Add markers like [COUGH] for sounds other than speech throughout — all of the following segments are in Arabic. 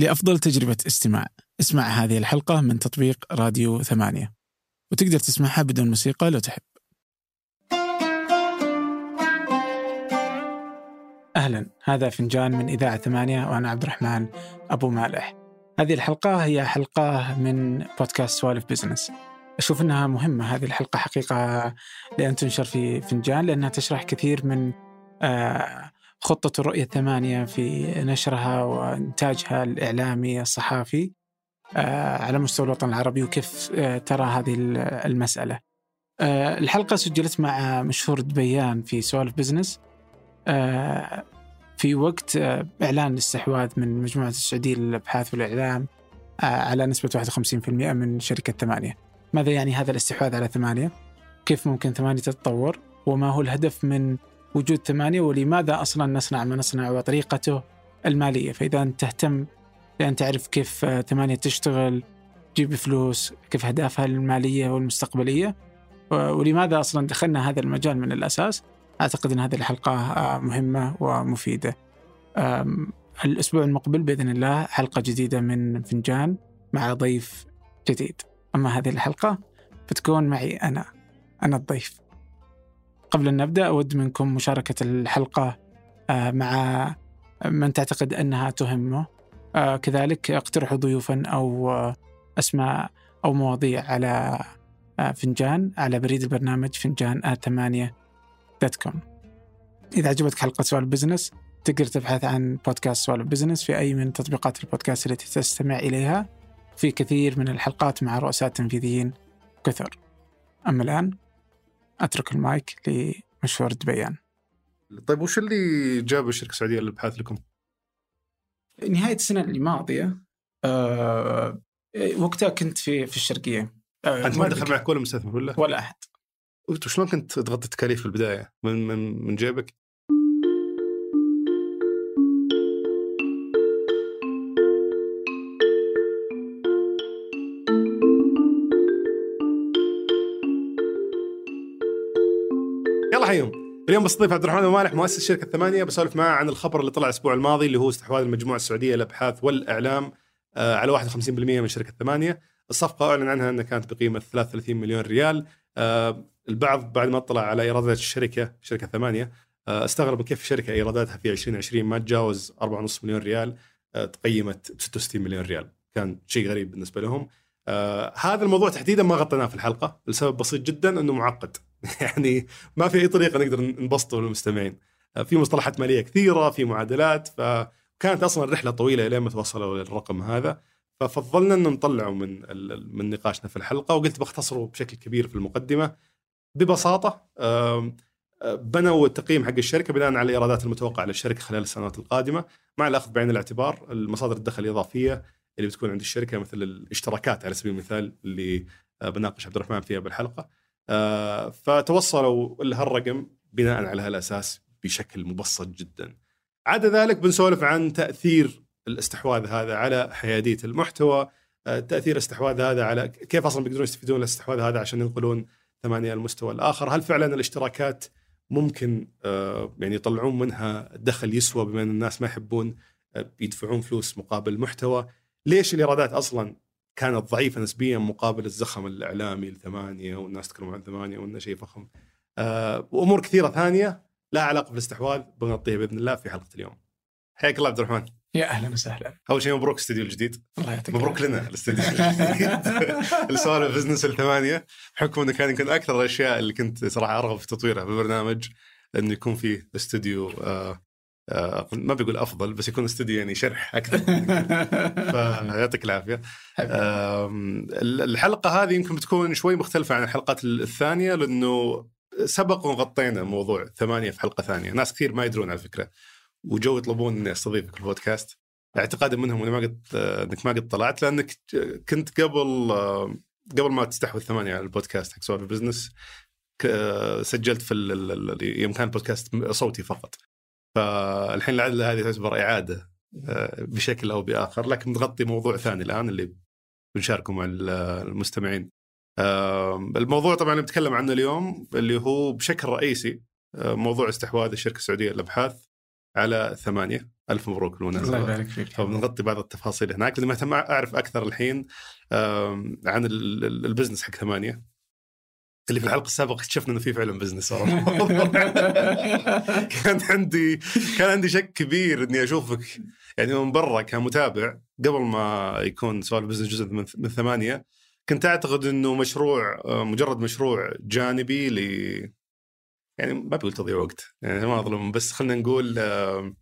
لأفضل تجربة استماع. اسمع هذه الحلقة من تطبيق راديو ثمانية. وتقدر تسمعها بدون موسيقى لو تحب. أهلا. هذا فنجان من إذاعة ثمانية وأنا عبد الرحمن أبو مالح. هذه الحلقة هي حلقة من بودكاست سوالف بزنس أشوف أنها مهمة هذه الحلقة حقيقة لأن تنشر في فنجان لأنها تشرح كثير من آه خطة الرؤية الثمانية في نشرها وإنتاجها الإعلامي الصحافي آه، على مستوى الوطن العربي وكيف آه، ترى هذه المسألة آه، الحلقة سجلت مع مشهور دبيان في سوالف بزنس في وقت إعلان الاستحواذ من مجموعة السعودية للأبحاث والإعلام على نسبة 51% من شركة ثمانية ماذا يعني هذا الاستحواذ على ثمانية؟ كيف ممكن ثمانية تتطور؟ وما هو الهدف من وجود ثمانية ولماذا أصلا نصنع ما نصنع وطريقته المالية؟ فإذا أنت تهتم بأن تعرف كيف ثمانية تشتغل تجيب فلوس كيف أهدافها المالية والمستقبلية ولماذا أصلا دخلنا هذا المجال من الأساس؟ أعتقد أن هذه الحلقة آه، مهمة ومفيدة. الأسبوع المقبل بإذن الله حلقة جديدة من فنجان مع ضيف جديد. أما هذه الحلقة بتكون معي أنا أنا الضيف. قبل أن نبدأ أود منكم مشاركة الحلقة آه، مع من تعتقد أنها تهمه. آه، كذلك اقترحوا ضيوفا أو أسماء أو مواضيع على آه، فنجان على بريد البرنامج فنجان ثمانية dot com. إذا عجبتك حلقة سوالف business تقدر تبحث عن بودكاست سوالف business في أي من تطبيقات البودكاست التي تستمع إليها. في كثير من الحلقات مع رؤساء تنفيذيين كثر. أما الآن أترك المايك لمشهور دبيان طيب وش اللي جاب الشركة السعودية للإبحاث لكم؟ نهاية السنة الماضيه أه وقتها كنت في في الشرقية أه أنت ما دخل معك ولا مستثمر ولا؟ ولا أحد وشلون كنت تغطي التكاليف في البداية؟ من من من جيبك؟ حيهم اليوم بستضيف عبد الرحمن مالح مؤسس شركة ثمانية بسولف معاه عن الخبر اللي طلع الأسبوع الماضي اللي هو استحواذ المجموعة السعودية للأبحاث والإعلام آه، على 51% من شركة ثمانية. الصفقة أعلن عنها إنها كانت بقيمة 33 مليون ريال. آه، البعض بعد ما اطلع على إيرادات الشركة شركة ثمانية آه، استغرب كيف الشركة إيراداتها في 2020 ما تجاوز 4.5 مليون ريال تقيمت ب 66 مليون ريال. كان شيء غريب بالنسبة لهم. هذا الموضوع تحديدا ما غطيناه في الحلقة. لسبب بسيط جدا إنه معقد. [LAUGHS] يعني ما في أي طريقة نقدر نبسطه للمستمعين. آه في مصطلحات مالية كثيرة في معادلات فكانت أصلا الرحله طويلة لين ما توصلوا للرقم هذا. ففضلنا إنه نطلعه من من نقاشنا في الحلقة وقلت بختصره بشكل كبير في المقدمة. ببساطة آه بنوا التقييم حق الشركة بناء على الايرادات المتوقعة للشركة خلال السنوات القادمة مع الأخذ بعين الاعتبار المصادر الدخل الإضافية اللي بتكون عند الشركة مثل الاشتراكات على سبيل المثال اللي آه، بناقش عبد الرحمن فيها بالحلقة. فتوصلوا لهالرقم بناء على هالأساس بشكل مبسط جدا. عدا ذلك بنسولف عن تأثير الاستحواذ هذا على حيادية المحتوى آه، تأثير الاستحواذ هذا على كيف أصلا بيقدرون يستفيدون الاستحواذ هذا عشان ينقلون ثمانية المستوى الآخر؟ هل فعلا الاشتراكات ممكن يعني يطلعون منها دخل يسوى بما أن الناس ما يحبون يدفعون فلوس مقابل محتوى؟ ليش الإيرادات أصلا كانت ضعيفة نسبيا مقابل الزخم الإعلامي الثمانيه والناس تتكلم عن ثمانية وإنه شيء فخم. آه وأمور كثيرة ثانية لا علاقة بالاستحواذ بنغطيها بإذن الله في حلقة اليوم. حياك الله عبد الرحمن. يا أهلا وسهلا. أول شيء مبروك استديو الجديد. الله يعطيك مبروك لنا الاستديو الجديد. [LAUGHS] السوالف بزنس الثمانية. بحكم إنه كان يمكن أكثر الأشياء اللي كنت صراحة أرغب في تطويرها في البرنامج إنه يكون في استوديو آه، ما بيقول أفضل بس يكون استوديو يعني شرح أكثر. [LAUGHS] فيعطيك العافية. الحلقة هذه يمكن بتكون شوي مختلفة عن الحلقات الثانية لأنه سبق وغطينا موضوع ثمانية في حلقة ثانية. ناس كثير ما يدرون على فكره وجو يطلبون إني أستضيفك في البودكاست. اعتقادا منهم إني ما قد إنك ما قد طلعت لأنك كنت قبل قبل ما تستحوذ ثمانية على البودكاست حق سوالف business سجلت في يوم كان البودكاست صوتي فقط. فالحين لعل هذه تعتبر إعادة آه، بشكل أو بآخر لكن نغطي موضوع ثاني الآن اللي بنشاركه مع المستمعين. الموضوع طبعا اللي بنتكلم عنه اليوم اللي هو بشكل رئيسي آه، موضوع استحواذ الشركة السعودية للأبحاث على ثمانية. ألف مبروك الله بالمناسبه يبارك فيك. فبنغطي بعض التفاصيل هناك لأني مهتم أعرف أكثر الحين عن ال- ال- ال business حق ثمانية. اللي في الحلقة السابقة اكتشفنا إنه في فعلا business صراحة. [LAUGHS] كان عندي كان عندي شك كبير إني أشوفك. يعني من برا كمتابع قبل ما يكون سؤال business جزء من, من ثمانية كنت أعتقد إنه مشروع آه، مجرد مشروع جانبي ل يعني ما بقول تضييع وقت. يعني ما أظلم. بس خلينا نقول آه،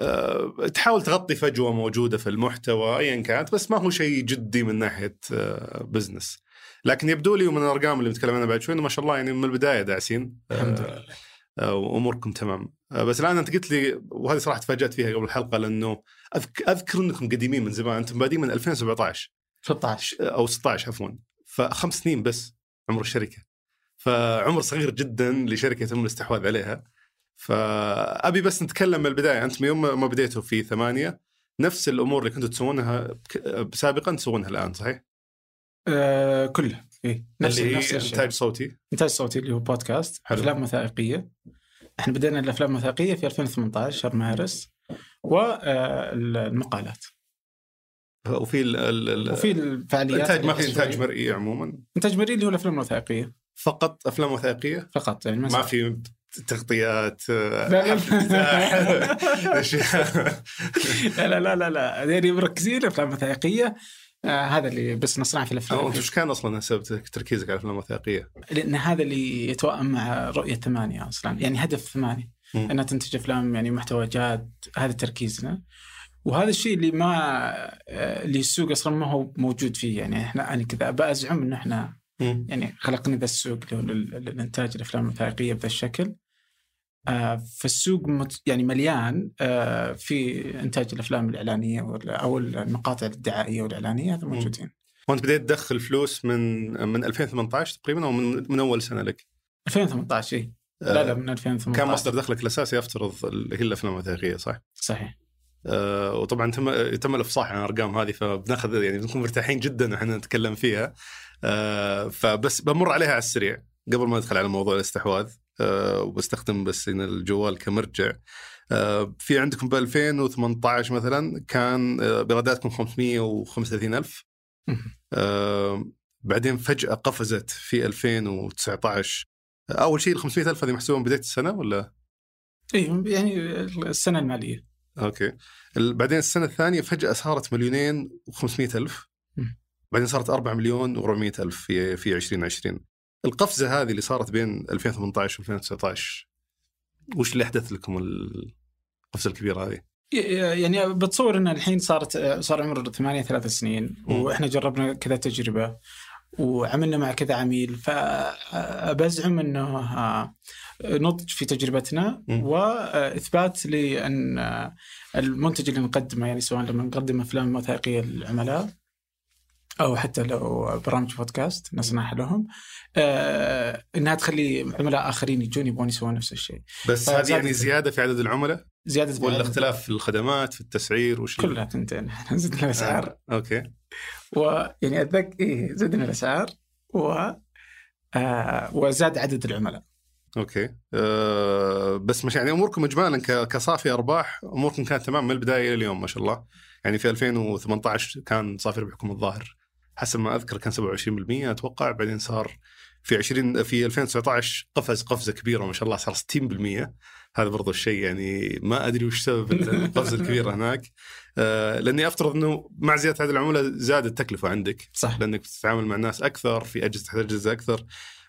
آه، تحاول تغطي فجوة موجودة في المحتوى ايا كانت بس ما هو شيء جدي من ناحية آه، business لكن يبدو لي ومن الأرقام اللي بنتكلم عنها بعد شوي إنه ما شاء الله يعني من البداية داعسين. الحمد آه، لله. آه، وأموركم تمام. آه، بس الآن أنت قلت لي وهذه صراحة تفاجأت فيها قبل الحلقة لأنه أذك- أذكر إنكم قديمين من زمان أنتم بادين من 2017 16 أو 16 عفوا. فخمس سنين بس عمر الشركة. فعمر صغير جدا لشركة يتم الاستحواذ عليها. فأبي بس نتكلم من البداية. أنتم يوم ما بديتوا في ثمانية نفس الأمور اللي كنتوا تسوونها سابقا تسوونها الآن صحيح؟ آه كلها إيه. نفس اللي نفس إنتاج صوتي. إنتاج صوتي اللي هو بودكاست. حلو. أفلام وثائقيه إحنا بدينا الأفلام الوثائقيه في 2018 شهر مارس والمقالات وفي ال ال وفي الفعاليات الانتاج ما في إنتاج. مرئي عموما؟ إنتاج مرئي اللي هو الأفلام الوثائقيه فقط أفلام وثائقيه فقط يعني ما في تغطيات أشياء. [LAUGHS] لا لا لا. لا يعني مركزين افلام وثائقيه آه هذا اللي بس نصنع في الأفلام. أنت وش كان أصلا سبب تركيزك على الأفلام الوثائقية؟ لأن هذا اللي يتوائم مع رؤية ثمانية أصلا. يعني هدف ثمانية. إنها تنتج أفلام يعني محتوى جاد. هذا تركيزنا. وهذا الشيء اللي ما آه، اللي السوق أصلا ما هو موجود فيه. يعني إحنا أنا كذا أزعم انه إحنا. يعني خلقنا ذا السوق للإنتاج الأفلام الوثائقية بهذا الشكل. فالسوق مت يعني مليان آه، في إنتاج الأفلام الإعلانية أو المقاطع الدعائية والإعلانية هذا. موجودين وأنت بديت تدخل فلوس من من 2018 تقريبا أو من, من أول سنة لك؟ 2018 إي لا لا من 2018 كان مصدر دخلك الأساسي افترض هي الأفلام الوثائقيه صح؟ صحيح آه وطبعا تم تم الإفصاح عن الأرقام هذه فبناخذ يعني بنكون مرتاحين جدا وإحنا نتكلم فيها آه فبس بمر عليها على السريع قبل ما ندخل على موضوع الاستحواذ آه وبستخدم بس الجوال كمرجع. آه في عندكم ب 2018 مثلا كان آه بإيراداتكم 535 ألف. مم. آه بعدين فجأة قفزت في 2019 أول شيء ال 500 ألف هذه محسوبة من بداية السنة ولا؟ اي يعني السنة المالية. أوكي. بعدين السنة الثانية فجأة صارت مليونين و500 ألف. بعدين صارت 4 مليون و400 ألف في في 2020 القفزة هذه اللي صارت بين 2018 و 2019 وش اللي أحدث لكم القفزة الكبيرة هذه؟ يعني بتصور إن الحين صارت صار عمر ثمانية ثلاث سنين. وإحنا جربنا كذا تجربة وعملنا مع كذا عميل فبزعم إنه آه، نضج في تجربتنا. وإثبات لأن آه، المنتج اللي نقدمه يعني سواء لما نقدم أفلام وثائقية للعملاء أو حتى لو برامج بودكاست نصنعها لهم. آه، إنها تخلي عملاء آخرين يجون يبغون يسوون نفس الشيء. بس هذه يعني زيادة. في عدد العملاء؟ زيادة ولا اختلاف في الخدمات في التسعير وش كلها تنتين إحنا [LAUGHS] زدنا الأسعار. آه. أوكي. ويعني اتذكر إيه زدنا الأسعار. و آه وزاد عدد العملاء. أوكي. أه بس مش يعني أموركم اجمالا كصافي أرباح أموركم كانت تمام من البداية إلى اليوم ما شاء الله. يعني في 2018 كان صافي ربحكم الظاهر. حسب ما أذكر كان 27% أتوقع. بعدين صار في 20 في 2019 قفز قفزة كبيرة ما شاء الله صار 60% هذا برضو الشيء يعني ما أدري وش سبب القفزه الكبيره [LAUGHS] هناك. أه لأني أفترض إنه مع زيادة عدد العملاء زادت التكلفة عندك. صح. لأنك بتتعامل مع ناس أكثر في أجهزة تحتاج أجهزة أكثر.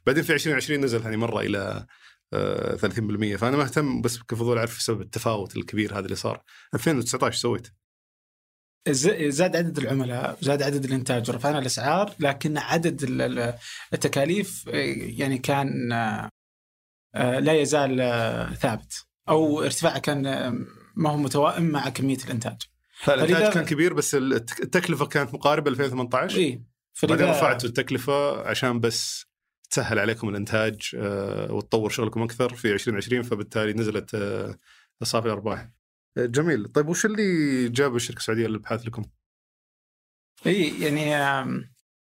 بعدين في 2020 نزل هذه مرة إلى آه، 30% فأنا مهتم بس كفضول أعرف سبب التفاوت الكبير هذا اللي صار. 2019 سويت. زاد عدد العملاء زاد عدد الإنتاج ورفعنا الأسعار لكن عدد ال- ال- التكاليف يعني كان آه، لا يزال آه، ثابت. أو ارتفاعه كان آه، ما هو متوائم مع كمية الإنتاج. فالإنتاج فلذا- كان كبير بس الت- التكلفة كانت مقاربة ل 2018 إي. بعدين رفعتوا التكلفة عشان بس تسهل عليكم الإنتاج وتطور شغلكم أكثر في 2020 فبالتالي نزلت صافي الارباح. جميل، طيب وش اللي جاب الشركة السعودية للإبحاث لكم؟ إي يعني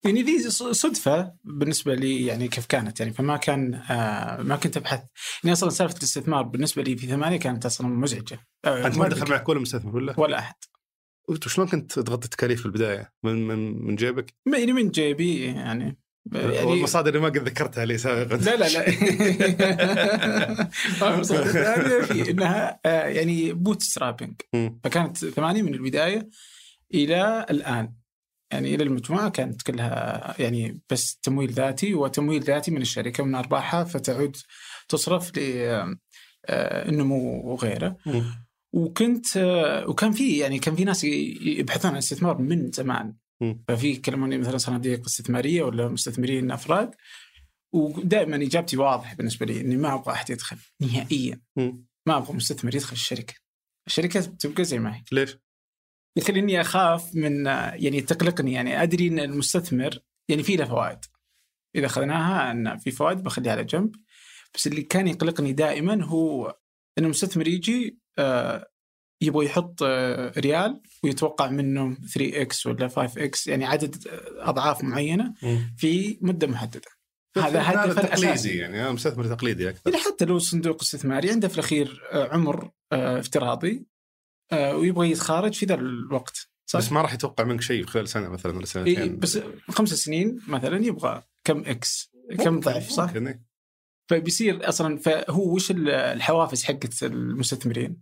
يعني ذي صدفة بالنسبة لي يعني كيف كانت يعني فما كان ما كنت أبحث يعني أصلا سالفة الاستثمار بالنسبة لي في ثمانية كانت أصلا مزعجة آه أنت ما دخل. معك ولا مستثمر ولا؟ ولا أحد وانت شلون كنت تغطي التكاليف في البداية؟ من من من جيبك؟ يعني من جيبي يعني يعني والمصادر اللي ما قد ذكرتها لي سابقا لا لا لا [LAUGHS] المصادر في إنها آه، يعني bootstrapping. فكانت ثمانية من البداية إلى الآن يعني إلى المجموعة كانت كلها يعني بس تمويل ذاتي وتمويل ذاتي من الشركة من أرباحها فتعود تصرف للنمو وغيره مم. وكنت آه، وكان في يعني كان في ناس يبحثون عن استثمار من زمان. ففي يكلموني مثلا صناديق استثمارية ولا مستثمرين أفراد ودائما إجابتي واضحة بالنسبة لي إني ما أبغى أحد يدخل نهائيا. ما أبغى مستثمر يدخل الشركة. الشركة تبقى زي ما هي. ليش؟ يخليني أخاف من يعني تقلقني يعني أدري إن المستثمر يعني في له فوائد. إذا أخذناها إن في فوائد بخليها على جنب. بس اللي كان يقلقني دائما هو إن المستثمر يجي آه، يبغى يحط آه، ريال ويتوقع منه 3 إكس ولا 5 إكس يعني عدد آه، أضعاف معينة. في مدة محددة هذا هدف تقليدي يعني أنا مستثمر تقليدي أكثر يعني حتى لو صندوق استثماري عنده في الأخير آه، عمر افتراضي ويبغى يتخارج في ذا الوقت صح؟ بس ما راح يتوقع منك شيء خلال سنة مثلا ولا إيه سنتين بس خمس سنين مثلا يبغى كم إكس كم ضعف صح؟ ممكن إيه. فبيصير أصلا فهو وش ال- الحوافز حقت المستثمرين؟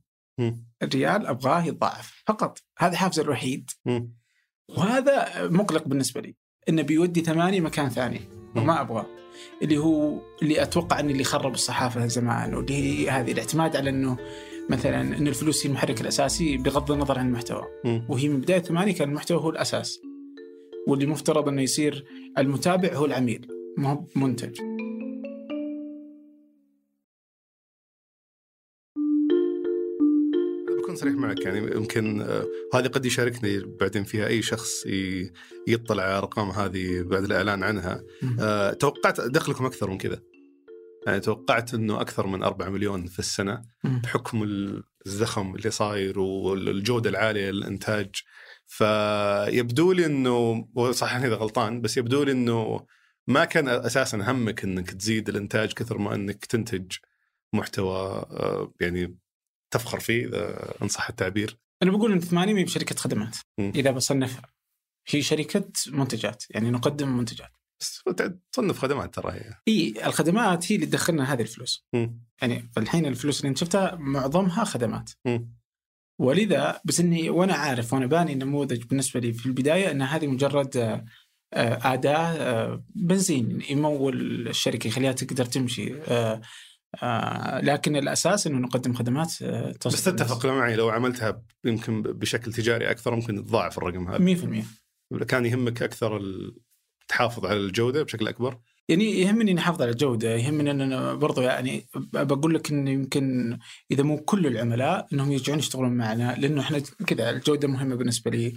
الريال أبغاه يتضاعف. فقط. هذا حافزه الوحيد. وهذا مقلق بالنسبة لي. إنه بيودي ثمانية مكان ثاني. وما أبغاه. اللي هو اللي أتوقع إن اللي خرب الصحافة زمان واللي هي هذه الاعتماد على إنه مثلا إن الفلوس هي المحرك الأساسي بغض النظر عن المحتوى. وهي من بداية ثمانية كان المحتوى هو الأساس. واللي مفترض إنه يصير المتابع هو العميل ما هو منتج. بكون صريح معك يعني يمكن آه، هذه قد يشاركني بعدين فيها أي شخص يطلع على الارقام هذه بعد الإعلان عنها. آه، توقعت دخلكم أكثر من كذا يعني توقعت إنه أكثر من 4 مليون في السنة. بحكم الزخم اللي صاير والجودة العالية للإنتاج فيبدو لي إنه وصححني إذا غلطان بس يبدو لي إنه ما كان أساسا همك إنك تزيد الإنتاج كثر ما إنك تنتج محتوى آه، يعني تفخر فيه إذا ان صح التعبير أنا بقول إن ثمانية ما بشركة خدمات مم. إذا بصنفها هي شركة منتجات يعني نقدم منتجات بس تصنف خدمات ترى هي إي الخدمات هي اللي تدخلنا هذه الفلوس مم. يعني الحين الفلوس اللي أنت شفتها معظمها خدمات مم. ولذا بس إني وأنا عارف وأنا باني النموذج بالنسبة لي في البداية إن هذه مجرد آه، آه، أداة آه، بنزين يمول الشركة يخليها تقدر تمشي آه، لكن الأساس إنه نقدم خدمات آه، توصل بس تتفق معي لو عملتها يمكن بشكل تجاري أكثر ممكن تضاعف الرقم هذا. 100% كان يهمك أكثر تحافظ على الجودة بشكل أكبر؟ يعني يهمني إني أحافظ على الجودة، يهمني إن أنا برضو يعني بقول لك انه يمكن إذا مو كل العملاء إنهم يرجعون يشتغلون معنا لأنه إحنا كذا الجودة مهمة بالنسبة لي.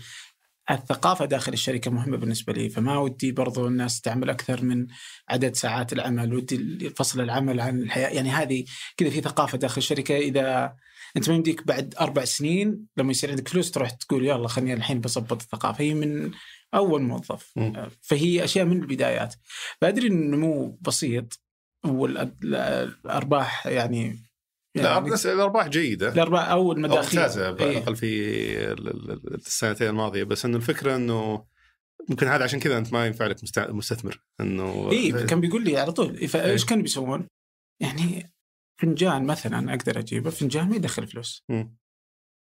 الثقافة داخل الشركة مهمة بالنسبة لي فما ودي برضو الناس تعمل أكثر من عدد ساعات العمل ودي فصل العمل عن الحياة يعني هذه كذا في ثقافة داخل الشركة. إذا أنت ما يمديك بعد أربع سنين لما يصير عندك فلوس تروح تقول يلا خليني الحين بظبط الثقافة. هي من أول موظف. مم. فهي أشياء من البدايات. فادري ان النمو بسيط والارباح يعني لا يعني الأرباح جيدة. الأرباح أو المداخيل ممتازة على إيه. الأقل في ال- ال- ال- السنتين الماضية. بس إنه الفكرة إنه ممكن هذا عشان كذا أنت ما ينفع لك مست- مستثمر. إنه اي كان بيقول لي على طول فايش كانوا بيسوون؟ يعني فنجان مثلا أقدر أجيبه فنجان ما يدخل فلوس.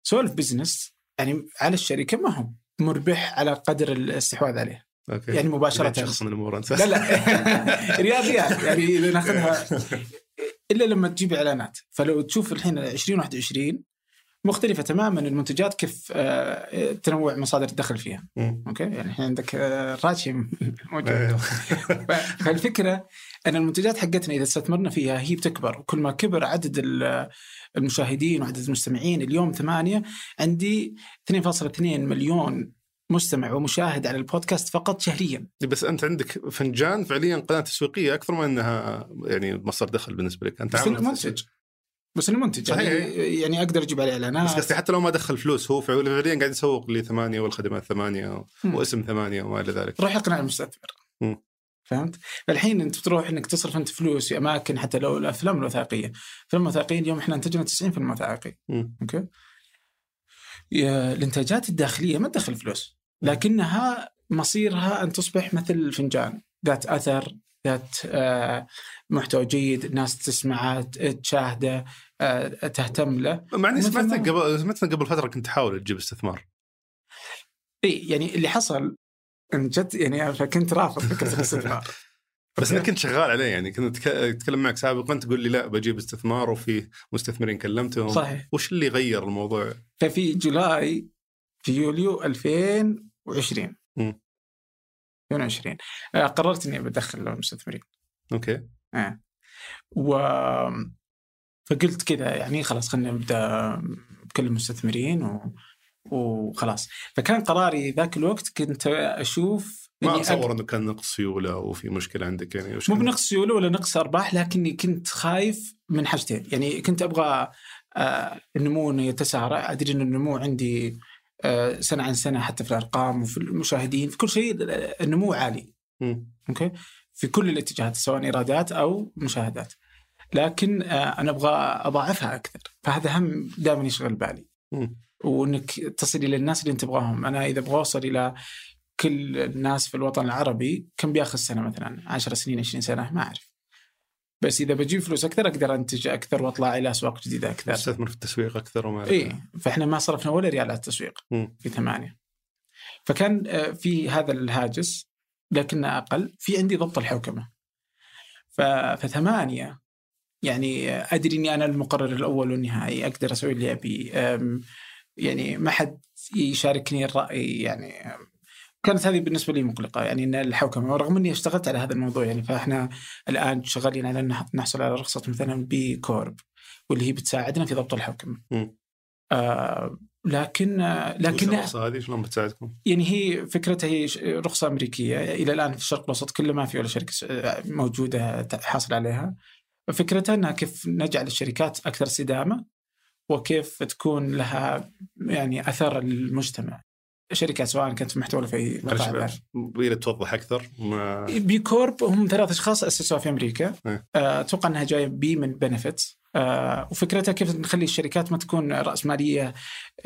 سولف business يعني على الشركة ما هو مربح على قدر الاستحواذ عليه. أوكي. يعني مباشرة. شخص من الأمور؟ انت لا لا. [LAUGHS] ريال يعني إذا ناخذها. [LAUGHS] إلا لما تجيب إعلانات. فلو تشوف الحين 2021 مختلفة تماما المنتجات كيف آه، تنوع مصادر الدخل فيها. مم. أوكي؟ يعني الحين عندك آه، راتشي [LAUGHS] موجود أيوه. [LAUGHS] فالفكرة أن المنتجات حقتنا إذا استثمرنا فيها هي بتكبر. وكل ما كبر عدد ال- المشاهدين وعدد المستمعين اليوم ثمانية عندي 2.2 مليون مستمع ومشاهد على البودكاست فقط شهريا بس أنت عندك فنجان فعليا قناة تسويقية أكثر من أنها يعني مصدر دخل بالنسبة لك أنت بس عامل منتج بس انه منتج يعني. يعني أقدر أجيب عليه بس اعلانات قصدي حتى لو ما دخل فلوس هو فعليا قاعد يسوق لثمانية والخدمات ثمانية مم. واسم ثمانية وما إلى ذلك راح يقنع المستثمر. فهمت؟ فالحين أنت بتروح إنك تصرف أنت فلوس في أماكن حتى لو الأفلام الوثائقية، الافلام الوثائقية اليوم إحنا أنتجنا 90 فيلم وثائقي، مم. أوكي؟ الإنتاجات الداخلية ما تدخل فلوس، لكنها مصيرها أن تصبح مثل الفنجان ذات أثر، ذات آه، محتوى جيد، الناس تسمعه، تشاهده، آه، تهتم له. مع إني سمعتك قبل سمعتك قبل فترة كنت تحاول تجيب استثمار إي يعني اللي حصل إن جد يعني فكنت رافض فكرة [LAUGHS] الاستثمار. بس انك كنت شغال عليه يعني كنت أتكلم معك سابقا تقول لي لا بجيب استثمار وفي مستثمرين كلمتهم صحيح وش اللي غير الموضوع؟ ففي جولاي في يوليو 2020 مم. 2020 آه، قررت إني بدخل المستثمرين أوكي. آه. و فقلت كذا يعني خلاص خلينا نبدأ بكل المستثمرين و... وخلاص. فكان قراري ذاك الوقت كنت أشوف ما أتصور إنه كان نقص سيولة وفي مشكلة عندك يعني مو بنقص سيولة ولا نقص أرباح لكني كنت خايف من حاجتين. يعني كنت أبغى آه، النمو إنه يتسارع. أدري إن النمو عندي سنة عن سنة حتى في الأرقام وفي المشاهدين في كل شيء النمو عالي. أوكي؟ في كل الاتجاهات سواء إيرادات أو مشاهدات. لكن آه، أنا أبغى أضاعفها أكثر. فهذا هم دائما يشغل بالي. مم. وإنك تصل إلى الناس اللي أنت تبغاهم. أنا إذا أبغى أوصل إلى كل الناس في الوطن العربي كم بياخذ سنة مثلا؟ 10 سنين 20 سنة؟ ما أعرف. بس إذا بجيب فلوس أكثر أقدر أنتج أكثر وأطلع إلى أسواق جديدة أكثر. استثمر في التسويق أكثر وما إي. فإحنا ما صرفنا ولا ريال على التسويق مم. في ثمانية. فكان آه، في هذا الهاجس لكنه أقل. في عندي ضبط الحوكمة. فثمانية يعني آه، أدري إني أنا المقرر الأول والنهائي أقدر أسوي اللي أبي. يعني ما حد يشاركني الرأي يعني كانت هذه بالنسبة لي مقلقة يعني إن الحوكمة ورغم إني اشتغلت على هذا الموضوع يعني فإحنا الآن شغالين على أن نحصل على رخصة مثلا بي كورب واللي هي بتساعدنا في ضبط الحوكمة. آه لكن لكن الرخصه هذه شلون بتساعدكم؟ يعني هي فكرتها هي رخصة أمريكية إلى الآن في الشرق الأوسط كله ما في ولا شركة موجودة حاصل عليها. فكرتها إنها كيف نجعل الشركات أكثر استدامة وكيف تكون لها يعني أثر المجتمع. الشركات سواء كانت في محتوى ولا في بعد. يبي توضح أكثر ما... بي Corp هم ثلاث أشخاص أسسوها في أمريكا. إيه. آه، أتوقع إنها جاية B من benefit آه، وفكرتها كيف نخلي الشركات ما تكون راسماليه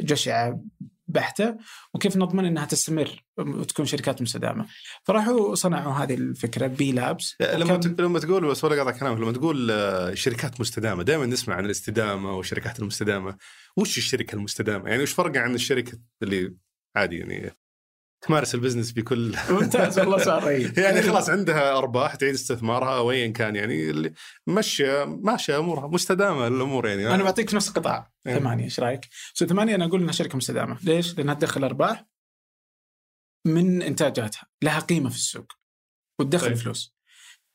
جشعة بحتة وكيف نضمن إنها تستمر وتكون شركات مستدامة. فراحوا صنعوا هذه الفكرة B Labs. لما لما تقول بس ولا قاطع كلامك لما تقول آه، شركات مستدامة دائما نسمع عن الاستدامة والشركات المستدامة. وش الشركة المستدامة؟ يعني وش فرقها عن الشركة اللي عادي يعني تمارس ال business بكل [LAUGHS] ممتاز والله صار [LAUGHS] يعني خلاص عندها أرباح تعيد استثمارها ايا كان يعني اللي مشى ماشية أمورها مستدامة الأمور يعني أنا بعطيك في نفس القطاع إيه. ثمانية إيش رأيك؟ so ثمانية أنا أقول إنها شركة مستدامة، ليش؟ لأنها تدخل أرباح من إنتاجاتها، لها قيمة في السوق وتدخل طيب. فلوس.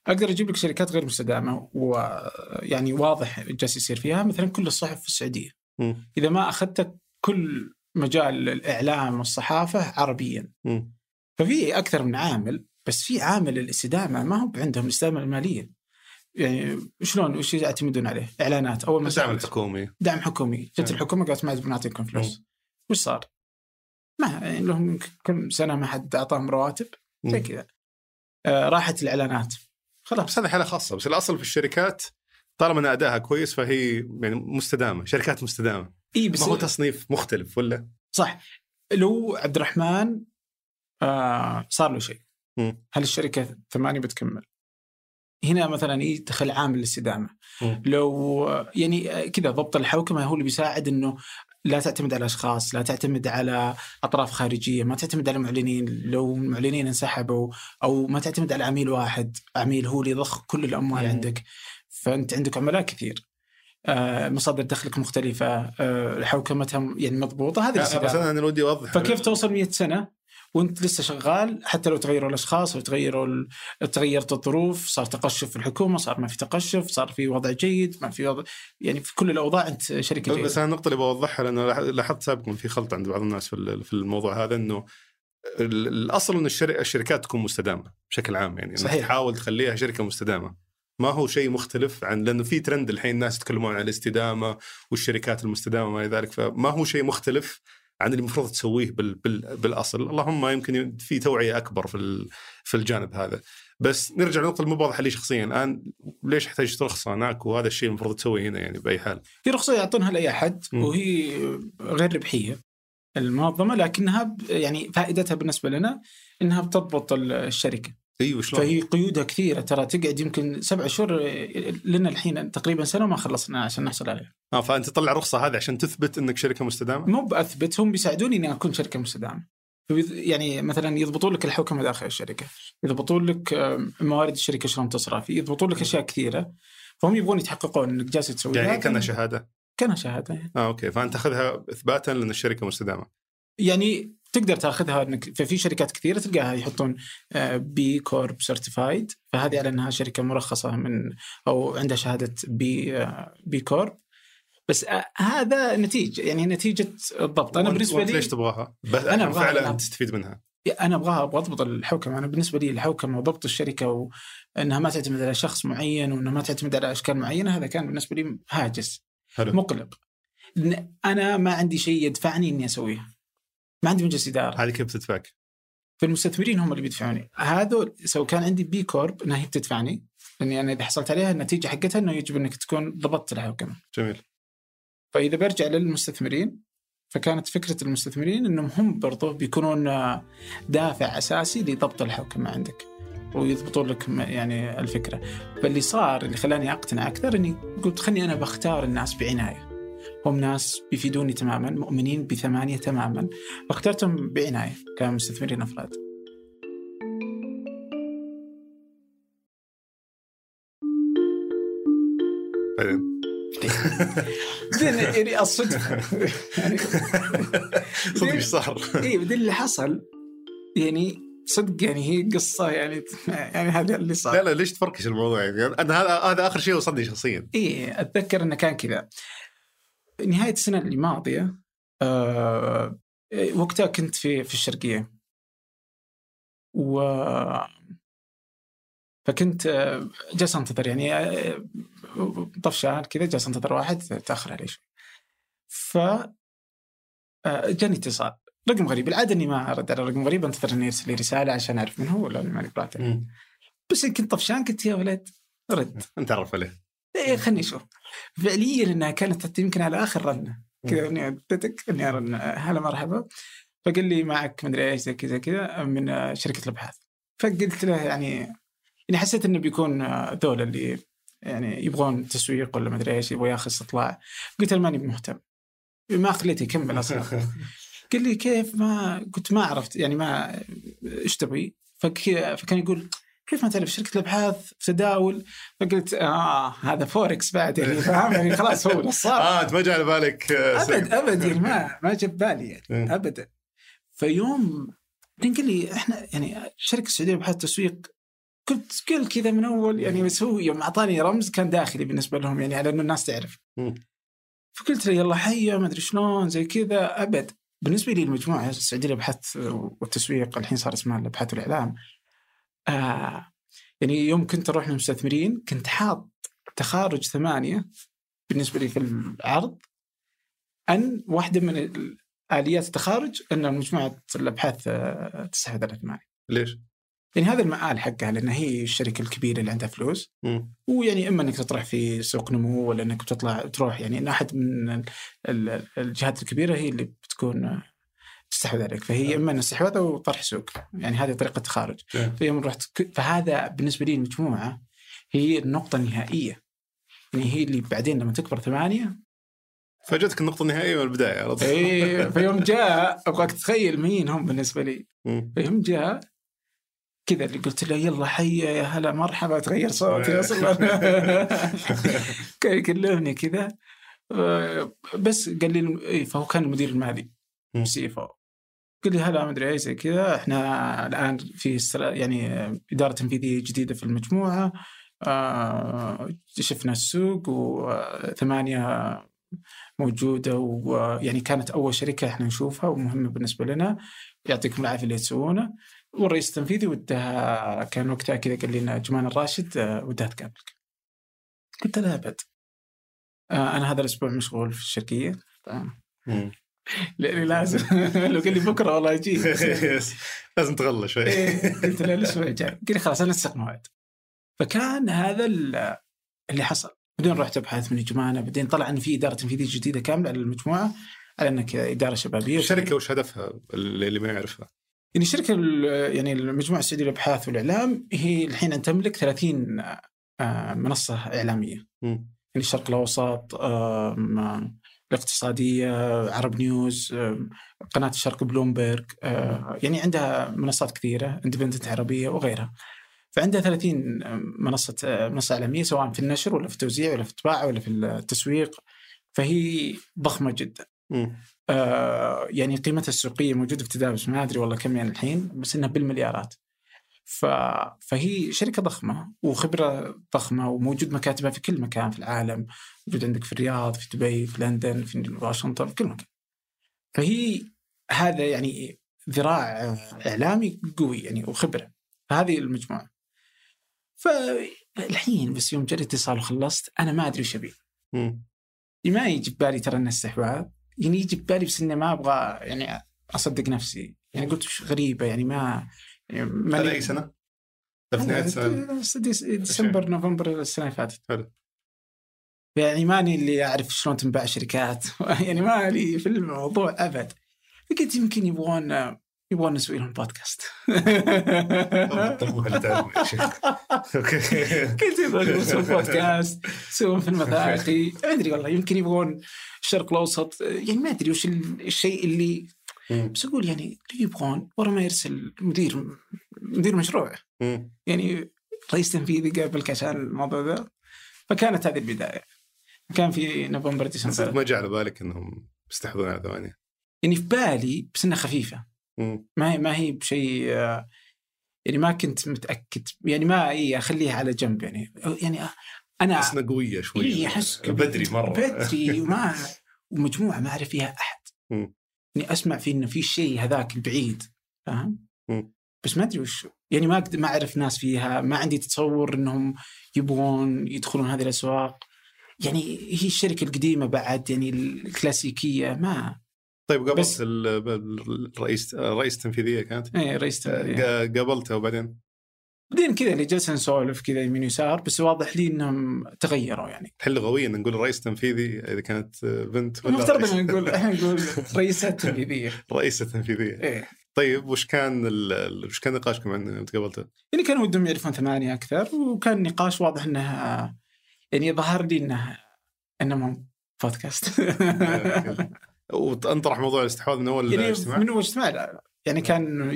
أقدر أجيب لك شركات غير مستدامة ويعني واضح جالس يصير فيها مثلا كل الصحف في السعودية. مم. إذا ما اخذت كل مجال الإعلام والصحافة عربيا. مم. ففي أكثر من عامل بس في عامل الاستدامة ما هو عندهم الاستدامة المالية. يعني شلون وش يعتمدون عليه؟ إعلانات أول ما الدعم سألت. الحكومي دعم حكومي جت نعم. الحكومة قالت ما بنعطيكم فلوس وش صار؟ ما يعني لهم كم سنة ما حد أعطاهم رواتب زي. كذا آه راحت الإعلانات خلاص بس هذه حالة خاصة بس الأصل في الشركات طالما أن ادائها كويس فهي يعني مستدامة شركات مستدامة اي بس ما هو تصنيف مختلف ولا صح لو عبد الرحمن آه صار له شيء. هل الشركة ثمانية بتكمل؟ هنا مثلا يدخل عامل الاستدامه. لو يعني آه، كذا ضبط الحوكمة هو اللي بيساعد إنه لا تعتمد على أشخاص، لا تعتمد على أطراف خارجية، ما تعتمد على معلنين، لو المعلنين انسحبوا أو ما تعتمد على عميل واحد، عميل هو اللي يضخ كل الأموال مم. عندك. فأنت عندك عملاء كثير. آه، مصادر دخلك مختلفة، آه، حوكمتها يعني مضبوطة، هذه لا، بس. أنا ودي أوضح فكيف توصل 100 سنة وأنت لسه شغال حتى لو تغيروا الأشخاص أو تغيروا تغيرت الظروف صار تقشف في الحكومة صار ما في تقشف صار في وضع جيد ما في وضع يعني في كل الأوضاع أنت شركه بس جيده أنا النقطة اللي بوضحها لأنه لاح- لاحظت سابقا في خلط عند بعض الناس في ال- في الموضوع هذا إنه ال- الأصل إن الشر- الشركات تكون مستدامة بشكل عام يعني صحيح. تحاول تخليها شركة مستدامة ما هو شيء مختلف عن لأنه في ترند الحين الناس يتكلمون عن الاستدامة والشركات المستدامة وما إلى ذلك فما هو شيء مختلف عن اللي المفروض تسويه بال بال بالأصل. اللهم يمكن في توعية أكبر في في الجانب هذا. بس نرجع لنقطة المو واضحة لي شخصيا الآن ليش احتاج رخصه هناك وهذا الشيء المفروض تسويه هنا يعني بأي حال. في رخصة يعطونها لأي أحد وهي غير ربحية المنظمة لكنها يعني فائدتها بالنسبة لنا إنها بتضبط الشركة. أيوه شلون؟ فهي قيودها كثيرة ترى تقعد يمكن سبع شهور لنا الحين تقريبا سنة ما خلصنا عشان نحصل عليها. آه فأنت تطلع رخصه هذه عشان تثبت إنك شركة مستدامة؟ مو بأثبت هم بيساعدوني إني أكون شركة مستدامة. يعني مثلا يضبطون لك الحوكمه داخل الشركة، يضبطون لك موارد الشركة شلون تصرف، يضبطون لك أشياء كثيرة فهم يبغون يتحققون إنك جالس تسوي يعني كأنها شهادة؟ كأنها شهادة يعني. آه أوكي فأنت تاخذها اثباتا لأن الشركة مستدامة. يعني تقدر تاخذها إنك ففي شركات كثيرة تلقاها يحطون B Corp certified فهذه على إنها شركة مرخصة من أو عندها شهادة B B Corp بس آه، هذا نتيجه يعني نتيجة الضبط. أنا بالنسبة لي ليش تبغاها؟ أنا فعلا تستفيد منها. أنا أبغاها أبغى اضبط الحوكمة. أنا بالنسبة لي الحوكمة وضبط الشركة وإنها ما تعتمد على شخص معين وإنها ما تعتمد على أشكال معينة هذا كان بالنسبة لي هاجس. حلو. مقلق. أنا ما عندي شيء يدفعني إني اسويها ما عندي مجلس إدارة. هذه كيف بتدفعك؟ فالمستثمرين هم اللي بيدفعوني. هذول so كان عندي B Corp إنها هي بتدفعني لأني أنا إذا حصلت عليها النتيجة حقتها إنه يجب إنك تكون ضبطت الحوكمه جميل. فإذا برجع للمستثمرين فكانت فكرة المستثمرين إنهم هم برضو بيكونون دافع أساسي لضبط الحوكمه عندك ويضبطون لك يعني الفكرة. فاللي صار اللي خلاني أقتنع أكثر إني قلت خلني أنا بختار الناس بعناية. هم ناس بيفيدوني تماما مؤمنين بثمانية تماما. واخترتهم بعناية كمستثمرين أفراد. [LAUGHS] بعدين يعني الصدفة يعني [LAUGHS] صدق إيش صار؟ [LAUGHS] اي بعدين اللي حصل يعني صدق يعني هي قصة يعني يعني هذا اللي صار. لا لا ليش تفركش الموضوع؟ يعني أنا هذا هذا آخر شيء وصلني شخصيا. اي أتذكر إنه كان كذا. نهاية السنة الماضيه أه وقتها كنت في في الشرقية. و فكنت آه، جالس أنتظر يعني آه، طفشان كذا جالس أنتظر واحد تأخر علي شوي. ف آه، جاني اتصال. رقم غريب العادة إني ما أرد على رقم غريب أنتظر إنه يرسل لي رسالة عشان أعرف من هو ولا ماني بس كنت طفشان قلت يا ولد رد. نتعرف عليه. إيه خليني أشوف. فعليا إنها كانت يمكن على آخر رنة. كذا اني ادتك أني ارن هلا مرحبا. فقال لي معك مدري إيش زي كذا كذا من شركة الأبحاث. فقلت له يعني يعني حسيت إنه بيكون ذول اللي يعني يبغون تسويق ولا مدري إيش يبغى ياخذ استطلاع. قلت له ماني مهتم. ما خليته يكمل أصلا. [LAUGHS] قال لي كيف؟ ما قلت ما عرفت يعني ما إيش تبغي؟ فكان يقول كيف ما تعرف شركة الأبحاث تداول؟ فقلت آه هذا فوركس بعد يعني فاهم؟ يعني خلاص هو نصاب. [LAUGHS] آه انت ما جاء على بالك آه، أبد أبد يعني ما [LAUGHS] ما جاب بالي يعني إيه. أبدا. فيوم قال لي إحنا يعني شركة السعودية لابحاث التسويق قلت قل كذا من أول يعني بس هو يوم أعطاني رمز كان داخلي بالنسبة لهم يعني على إنه الناس تعرف. فقلت له يلا حيا ما أدري شلون زي كذا. أبد. بالنسبة لي المجموعة السعودية للأبحاث والتسويق الحين صار اسمها الأبحاث والإعلام آه يعني يوم كنت أروح للمستثمرين كنت حاط تخارج ثمانية بالنسبة لي في العرض أن واحدة من آليات التخارج أن مجموعة الأبحاث تستحوذ على ثمانية. ليش؟ يعني هذا المآل حقها لأن هي الشركة الكبيرة اللي عندها فلوس م. ويعني إما إنك تطرح في سوق نمو ولا إنك بتطلع تروح يعني إن أحد من الجهات الكبيرة هي اللي بتكون تستحوذ عليك. فهي اما ان استحواذ أو طرح سوق. يعني هذه طريقة التخارج فيوم رحت فهذا بالنسبة لي المجموعه هي النقطة النهائية. يعني هي اللي بعدين لما تكبر ثمانية فاجتك النقطة النهائية من البداية على طول. اي [LAUGHS] فيوم جاء أبغاك تتخيل مين هم بالنسبة لي. فيوم جاء كذا اللي قلت له يلا حيا يا هلا مرحبا تغير صوتي [LAUGHS] أصلا. [LAUGHS] كان يكلمني كذا. آه، بس قال لي إيه، فهو كان المدير المالي أو قال لي هلا ما أدري إيش زي كذا. إحنا الآن في يعني إدارة تنفيذية جديدة في المجموعة. آه شفنا السوق وثمانيه موجودة ويعني كانت أول شركة إحنا نشوفها ومهمة بالنسبة لنا. يعطيكم العافية اللي تسوونه. والرئيس التنفيذي ودها كان وقتها كذا قال لنا جمان الراشد ودها تقابلك. قلت لا أبد. آه أنا هذا الأسبوع مشغول في الشركية. لاني لازم [LAUGHS] [LAUGHS] لو قال لي بكرة والله أجي [LAUGHS] لازم تغلى شوي. إيه، قلت له الأسبوع الجاي قال لي خلاص أنا نسق موعد فكان هذا اللي حصل. بعدين رحت ابحث من جمانه بعدين طلع إن في إدارة تنفيذية جديدة كاملة على المجموعة على إنك إدارة شبابية. الشركة وش هدفها؟ اللي ما يعرفها؟ يعني الشركة يعني المجموعة السعودية للأبحاث والإعلام هي الحين أن تملك 30 آه، منصة إعلامية. م. يعني الشرق الأوسط الاقتصادية عرب نيوز قناة الشرق بلومبرج آه، يعني عندها منصات كثيرة اندبندنت عربية وغيرها. فعندها 30 منصة منصة إعلامية سواء في النشر ولا في التوزيع ولا في الطباعة ولا في التسويق فهي ضخمة جدا. آه يعني قيمتها السوقية موجودة في تداول بس ما أدري والله كم يعني الحين بس إنها بالمليارات. ف... فهي شركة ضخمة وخبرة ضخمة وموجود مكاتبها في كل مكان في العالم موجود عندك في الرياض في دبي في لندن في واشنطن في كل مكان. فهي هذا يعني ذراع إعلامي قوي يعني وخبرة فهذه المجموعة. فالحين بس يوم جريت اتصال وخلصت أنا ما أدري وش أبي. ما يجي ببالي ترى انه استحواذ يعني يجي ببالي بس إني ما أبغى يعني أصدق نفسي يعني قلت وش غريبة يعني ما يعني هذا أي سنة؟ في نهايه السنة ديسمبر نوفمبر السنة اللي فاتت حلو يعني ماني اللي أعرف شلون تنباع شركات. [LAUGHS] يعني ما لي في الموضوع أبد. فقلت يمكن يبغون يبغون نسوي لهم بودكاست [LAUGHS] قلت يبغون يسوون بودكاست يسوون فيلم وثائقي ما أدري والله يمكن يبغون الشرق الأوسط. يعني ما أدري وش الشيء اللي بس أقول يعني يبغون ورا ما يرسل مدير مدير مشروع. يعني رئيس تنفيذي قابلك عشان الموضوع ذا. فكانت هذه البداية. كان في نوفمبر ديسمبر. ما جاء على بالك إنهم يستحوذون على ثمانيه يعني في بالي بس انها خفيفه ما هي ما هي بشيء يعني ما كنت متأكد. يعني ما إي أخليها على جنب يعني. يعني أنا احس قوية شوي إي أحس بدري مرة. بدري [LAUGHS] وما ومجموعة ما أعرف فيها أحد. اني أسمع في إنه في شيء هذاك البعيد فاهم؟ بس ما أدري وش يعني ما ما أعرف ناس فيها ما عندي تصور إنهم يبغون يدخلون هذه الأسواق. يعني هي الشركة القديمة بعد يعني الكلاسيكية ما. طيب قابلت الرئيس الرئيس التنفيذية كانت؟ إيه رئيس تنفيذيه قابلته وبعدين؟ بعدين كذا اللي جلسنا نسولف كذا يمين يسار بس واضح لي إنهم تغيروا يعني. الحين لغويا نقول رئيس تنفيذي إذا كانت بنت ولا المفترض إن نقول [LAUGHS] إحنا نقول رئيسة تنفيذية. رئيسة تنفيذية. إيه. طيب وش كان وش كان نقاشكم عن تقابلته؟ يعني كانوا ودهم يعرفون ثمانية أكثر وكان نقاش واضح أنه يعني ظهر لي أنه أنه بودكاست [LAUGHS] وانطرح موضوع الاستحواذ من أول يعني اجتماع؟ من أول اجتماع يعني كان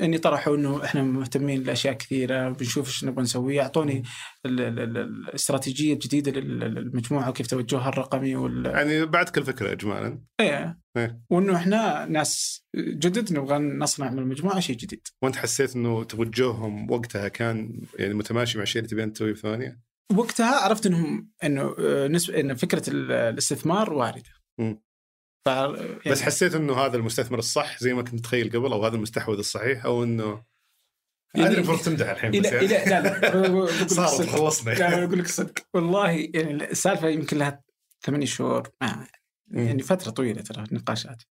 إني طرحوا إنه إحنا مهتمين لأشياء كثيرة بنشوف إيش نبغى نسوي اعطوني الاستراتيجية الجديدة للمجموعة وكيف توجهها الرقمي وال يعني بعد كل فكرة اجمالا إيه, إيه. وإنه إحنا ناس جدد نبغى نصنع من المجموعة شيء جديد. وأنت حسيت إنه توجههم وقتها كان يعني متماشي مع الشيء اللي تبين تسويه في ثمانيه؟ وقتها عرفت إنهم إنه آه، نسبه إن فكرة الاستثمار واردة. ف... يعني بس حسيت إنه هذا المستثمر الصح زي ما كنت متخيل قبل أو هذا المستحوذ الصحيح أو إنه يعني أدري المفروض تمدح الحين بس يعني. لا لا [LAUGHS] صارت خلصنا. لا أقول لك صدق. والله يعني السالفة يمكن لها ثمانية شهور يعني فترة طويلة ترى النقاشات.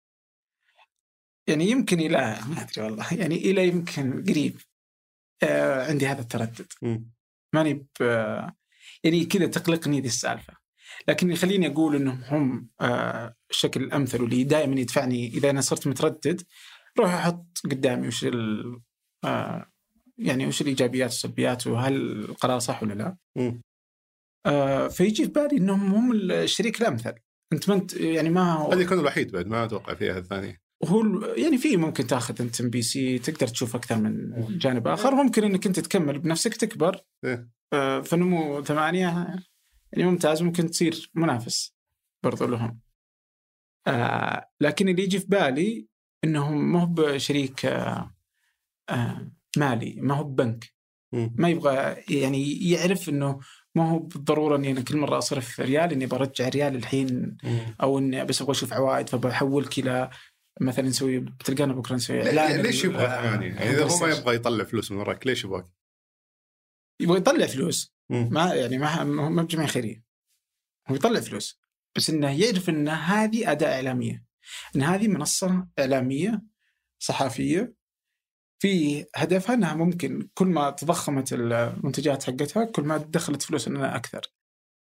يعني يمكن إلى ما أدري والله يعني إلى يمكن قريب آه عندي هذا التردد. ماني ب يعني كذا تقلقني ذي السالفة. لكن يخليني أقول إنهم هم آه الشكل الأمثل واللي دائما يدفعني إذا أنا صرت متردد روح أحط قدامي وش آه يعني وش الإيجابيات والسلبيات وهل القرار صح ولا لا؟ آه فيجي في بالي إنهم هم الشريك الأمثل. أنت ما أنت يعني ما هو هذا يكون الوحيد بعد ما أتوقع فيها الثانية هو يعني في ممكن تاخذ أنت ام بي سي تقدر تشوف أكثر من جانب آخر. ممكن إنك أنت تكمل بنفسك تكبر. إيه؟ فنمو ثمانية يعني ممتاز ممكن تصير منافس برضو لهم. آه لكن اللي يجي في بالي إنهم ما هو بشريك آه آه مالي ما هو ببنك. ما يبغى يعني يعرف إنه ما هو بالضرورة إني أنا كل مرة أصرف ريال إني برجع ريال الحين أو إني بس أبغى أشوف عوائد فبحولك إلى مثلا نسوي بتلقانا بكرة نسوي إعلان ليش يبغى ثمانية؟ يعني إذا هو ما يبغى يطلع فلوس من وراك ليش يبغاك؟ يبغى يطلع فلوس. ما يعني ما ما بجمعيه خيريه هو يطلع فلوس. بس إنه يعرف إن هذه أداة إعلامية. إن هذه منصة إعلامية صحفية في هدفها إنها ممكن كل ما تضخمت المنتجات حقتها كل ما دخلت فلوس إنها أكثر.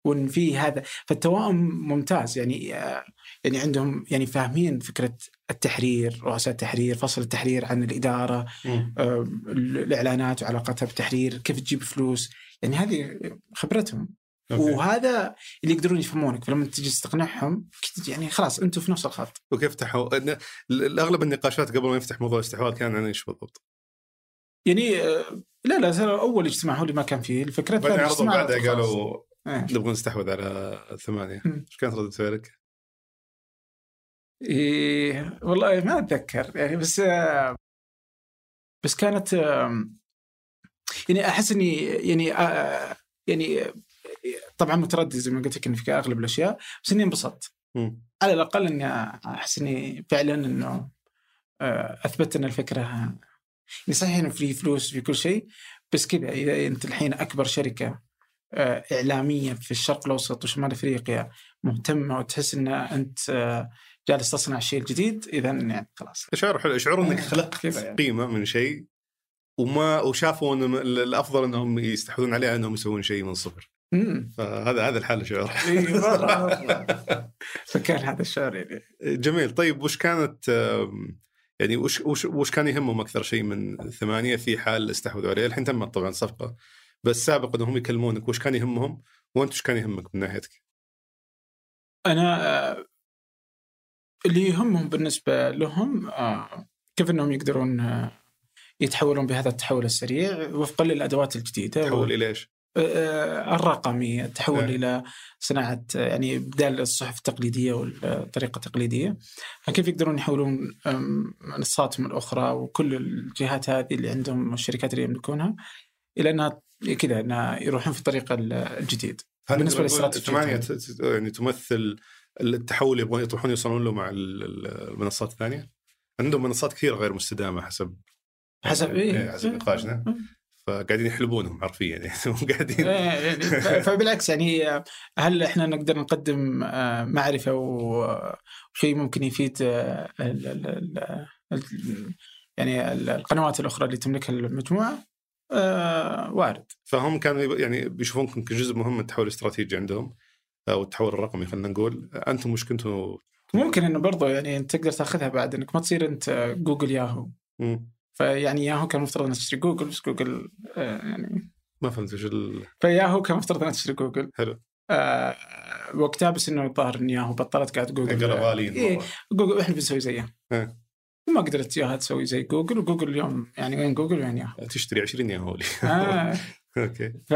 وان في هذا فالتوائم ممتاز يعني آه، يعني عندهم يعني فاهمين فكرة التحرير رؤساء التحرير فصل التحرير عن الإدارة. آه، الإعلانات وعلاقتها بالتحرير كيف تجيب فلوس يعني هذه خبرتهم أوكي. وهذا اللي يقدرون يفهمونك فلما تجي تستقنعهم أكيد يعني خلاص أنتم في نفس الخط وكيف ال- اغلب النقاشات قبل ما يفتح موضوع الاستحواذ كان عن إيش بالضبط؟ يعني آه، لا لا أول اجتماع هو اللي ما كان فيه الفكرة بعدين عرضوا بعدها. قالوا. نبغى نستحوذ على الثمانية مم. إيش كانت ردة فعلك؟ إيه والله ما أتذكر يعني بس بس كانت يعني أحس إني يعني يعني طبعا متردد زي ما قلت لك في أغلب الأشياء بس إني انبسطت. على الأقل إني أحس إني فعلا إنه أثبت إن الفكرة يعني صحيح إنه في فلوس في كل شيء بس كذا اذا أنت الحين أكبر شركة إعلامية في الشرق الأوسط وشمال أفريقيا مهتمة وتحس إن أنت آه، جالس تصنع الشيء الجديد اذا يعني خلاص. شعور حلو شعور إنك إيه، خلقت يعني. قيمة من شيء وما وشافوا إن ال- الأفضل إنهم يستحوذون عليها إنهم يسوون شيء من الصفر فهذا هذا الحل شعور إي، مرة، مرة. فكان هذا الشعور يعني. جميل. طيب وش كانت يعني وش وش وش كان يهمهم أكثر شيء من ثمانية في حال استحوذوا عليه؟ الحين تمت طبعا صفقة بس سابقا إنهم يكلمونك وش كان يهمهم وأنت وش كان يهمك من ناحيتك؟ أنا آه، اللي يهمهم بالنسبة لهم آه، كيف إنهم يقدرون آه، يتحولون بهذا التحول السريع وفقا للأدوات الجديدة تحول إلى إيش؟ الرقمي التحول إيه. إلى صناعة يعني بدال الصحف التقليدية والطريقة التقليدية كيف يقدرون يحولون منصاتهم الأخرى وكل الجهات هذه اللي عندهم والشركات اللي يملكونها إلى إنها كذا انها يروحون في الطريق ال- الجديد. نقول لاستراتيجية ثمانية يعني. تمثل التحول اللي يبغون يطمحون يوصلون له مع ال- ال- المنصات الثانية؟ عندهم منصات كثيرة غير مستدامة حسب حسب إيه، إيه حسب نقاشنا فقاعدين يحلبونهم حرفيا يعني [LAUGHS] قاعدين. إيه، فبالعكس يعني هل إحنا نقدر نقدم آه، معرفة وشيء ممكن يفيد آه، يعني ال- القنوات الأخرى اللي تملكها المجموعة؟ آه، وارد. فهم كانوا يعني بيشوفونكم كجزء مهم من التحول الاستراتيجي عندهم أو التحول الرقمي خلينا نقول. أنتم وش كنتوا؟ ممكن إنه برضو يعني أنت تقدر تاخذها بعد إنك ما تصير أنت جوجل ياهو. مم. فيعني ياهو كان مفترض انها تشتري جوجل بس جوجل آه، يعني ما فهمت وش ال... فياهو كان مفترض انها تشتري جوجل. حلو. آه وقتها بس إنه الظاهر إن ياهو بطلت قاعد جوجل. قالوا غاليين إيه. جوجل إحنا بنسوي زيها. وما قدرت ياها تسوي زي جوجل وجوجل اليوم يعني وين جوجل وين ياهو تشتري 20 ياهو لي آه. [LAUGHS] أوكي. ف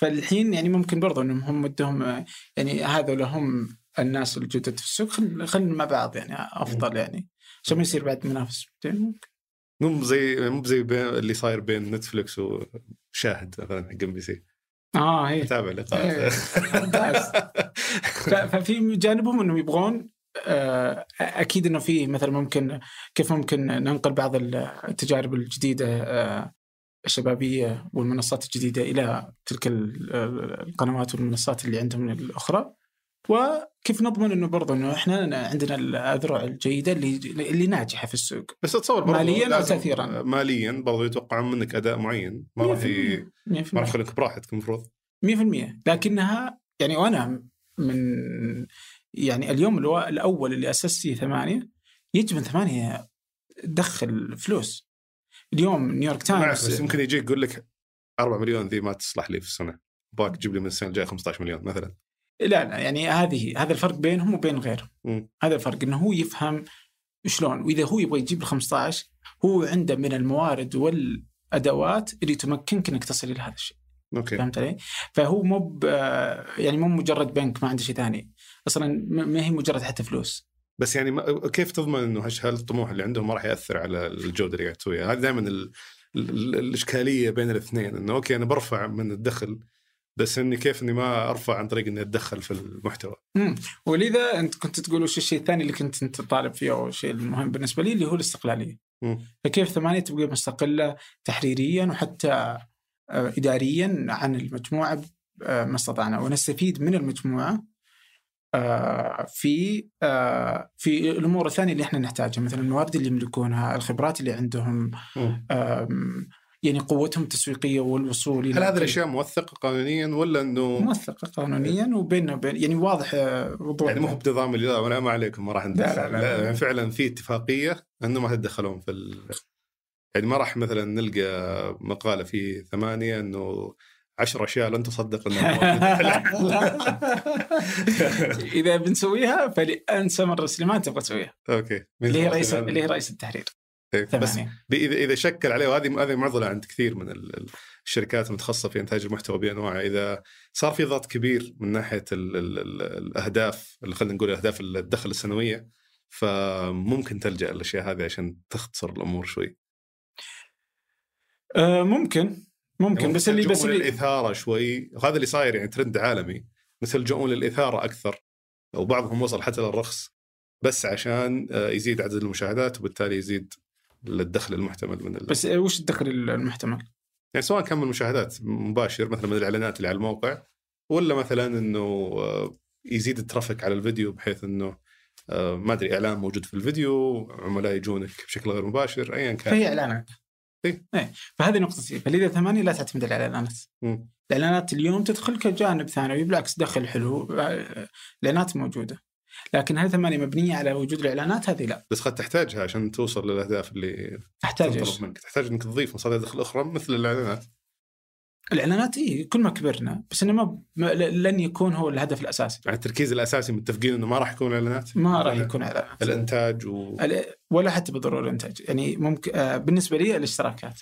فالحين يعني ممكن برضو إنهم هم ودهم آه، يعني هذول هم الناس الجدد في السوق. خل- خلينا مع بعض يعني أفضل يعني. عشان ما يصير بعد منافس؟ ممكن. مو زي مو زي بين اللي صاير بين نتفلكس وشاهد مثلا حق ام بي سي. آه هي أتابع إيه، [LAUGHS] لقاءات ففي جانبهم إنهم يبغون أكيد إنه في مثلا ممكن كيف ممكن ننقل بعض التجارب الجديدة آه، الشبابية والمنصات الجديدة إلى تلك ال- القنوات والمنصات اللي عندهم الأخرى. وكيف نضمن إنه برضه إنه إحنا عندنا الأذرع الجيدة اللي اللي ناجحة في السوق؟ بس اتصور برضو مالياً أو لازم- تأثيراً؟ ماليا برضو يتوقعون منك أداء معين. ما راح ي- 100% ما راح يخليك براحتك المفروض. 100% لكنها يعني وأنا من يعني اليوم الأول اللي اسست فيه ثمانية يجب إن ثمانية تدخل فلوس. اليوم نيويورك تايمز بس يمكن يجيك يقول لك 4 مليون ذي ما تصلح لي في السنة. بك تجيب لي من السنة الجاية 15 مليون مثلا. لا لا يعني هذه هذا الفرق بينهم وبين غيرهم. هذا الفرق إنه هو يفهم شلون. وإذا هو يبغى يجيب ال 15 هو عنده من الموارد والأدوات اللي تمكنك إنك تصل إلى هذا الشيء. أوكي. فهمت علي؟ فهو مو يعني مو مجرد بنك ما عنده شيء ثاني. أصلا ما هي مجرد حتى فلوس بس يعني ما كيف تضمن إنه هش- هل الطموح اللي عندهم ما راح يأثر على الجودة اللي قاعد تسويها؟ هذه دائما ال... ال... الإشكالية بين الاثنين إنه أوكي أنا برفع من الدخل بس إني كيف إني ما أرفع عن طريق إني أتدخل في المحتوى. مم. ولذا أنت كنت تقول وش الشيء الثاني اللي كنت أنت طالب فيه أو الشيء المهم بالنسبة لي اللي هو الاستقلالية. مم. فكيف ثمانية تبقى مستقلة تحريريا وحتى آه، اداريا عن المجموعة آه، ما استطعنا ونستفيد من المجموعة في آه، في الأمور الثانية اللي إحنا نحتاجها مثلا الموارد اللي يملكونها الخبرات اللي عندهم يعني قوتهم التسويقية والوصول هل هذه الأشياء موثقة قانونيا ولا إنه موثقة قانونيا وبيننا وبين يعني واضح آه، وضوح يعني مو هو بنظام اللي لا ولا ما عليكم ما راح ندخل لا، لا، لا، لا. يعني فعلا في اتفاقية إنه ما تتدخلون في ال... يعني ما راح مثلا نلقى مقالة في ثمانية إنه عشر أشياء لن تصدق إنها [LAUGHS] [LAUGHS] إذا بنسويها فلأنسى مرة سليمان تبغى تسويها. أوكي. اللي هي رئيس اللي هي رئيس التحرير. إيه، بس ثمانية. اذا إذا شكل عليه وهذه هذه معضلة عند كثير من ال- ال- الشركات المتخصصة في إنتاج المحتوى بأنواعه. إذا صار في ضغط كبير من ناحية ال ال ال الأهداف اللي خلينا نقول أهداف الدخل السنوية فممكن تلجأ للأشياء هذه عشان تختصر الأمور شوي. آه، ممكن. ممكن بس اللي بس يلجؤون اللي للإثارة شوي. وهذا اللي صاير يعني ترند عالمي. مثل يلجؤون للإثارة أكثر. وبعضهم وصل حتى للرخص. بس عشان آه، يزيد عدد المشاهدات وبالتالي يزيد الدخل المحتمل من ال... بس وش الدخل المحتمل؟ يعني سواء كان من المشاهدات مباشر مثلا من الإعلانات اللي على الموقع ولا مثلا إنه آه، يزيد الترافيك على الفيديو بحيث إنه آه، ما أدري إعلان موجود في الفيديو عملاء يجونك بشكل غير مباشر ايا كان. فهي إعلانات. إيه. إيه. فهذه نقطتي فاذا ثمانية لا تعتمد على الإعلانات. مم. الإعلانات اليوم تدخل كجانب ثانوي بالعكس دخل حلو الإعلانات موجودة. لكن هل ثمانية مبنية على وجود الإعلانات؟ هذه لا. بس قد تحتاجها عشان توصل للأهداف اللي تحتاج منك. تحتاج إنك تضيف مصادر دخل أخرى مثل الإعلانات. الإعلانات اي كل ما كبرنا بس إنه ما ما- لن يكون هو الهدف الأساسي. يعني التركيز الأساسي متفقين إنه ما راح يكون إعلانات؟ ما راح يكون إعلانات. الإنتاج و ولا حتى بالضروره الإنتاج. يعني ممكن آه، بالنسبة لي الاشتراكات.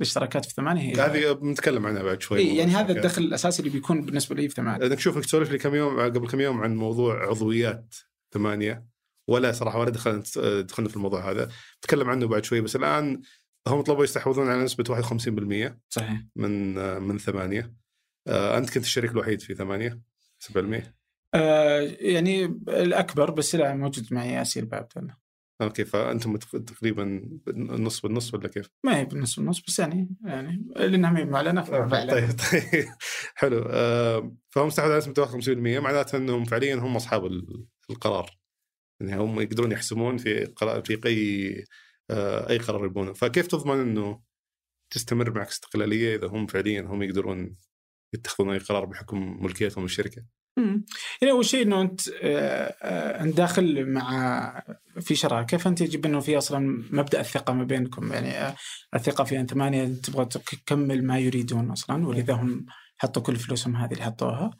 الاشتراكات في ثمانية هي هذه بنتكلم عنها بعد شوي. إيه يعني هذا الدخل الأساسي اللي بيكون بالنسبة لي في ثمانية. انك شوف انك تسولف لي كم يوم قبل كم يوم عن موضوع عضويات ثمانية ولا صراحة ولا دخلنا دخلنا في الموضوع هذا. نتكلم عنه بعد شوي بس الآن هم طلبوا يستحوذون على نسبة 51% صحيح. من من ثمانية. آه، أنت كنت الشريك الوحيد في ثمانية 7% آه يعني الأكبر بس لا موجود معي ياسير بعد أوكي فأنتم تقريبا النص بالنص ولا كيف؟ ما هي بالنص بالنص بس يعني يعني لانها ما هي معلنه. طيب طيب [LAUGHS] حلو. آه، فهم استحوذوا على نسبة 51% معناته أنهم فعليا هم أصحاب ال- القرار. يعني هم يقدرون يحسمون في قرار في اي أي قرار يبونه. فكيف تضمن إنه تستمر معك استقلالية إذا هم فعليا هم يقدرون يتخذون أي قرار بحكم ملكيتهم للشركه مم. يعني أول شيء إنه أنت آه، آه، أنت داخل مع في شراكة فأنت يجب إنه في أصلا مبدأ الثقة ما بينكم. يعني آه، الثقة في ان ثمانيه تبغى تكمل ما يريدون أصلا ولذا هم حطوا كل فلوسهم هذه اللي حطوها.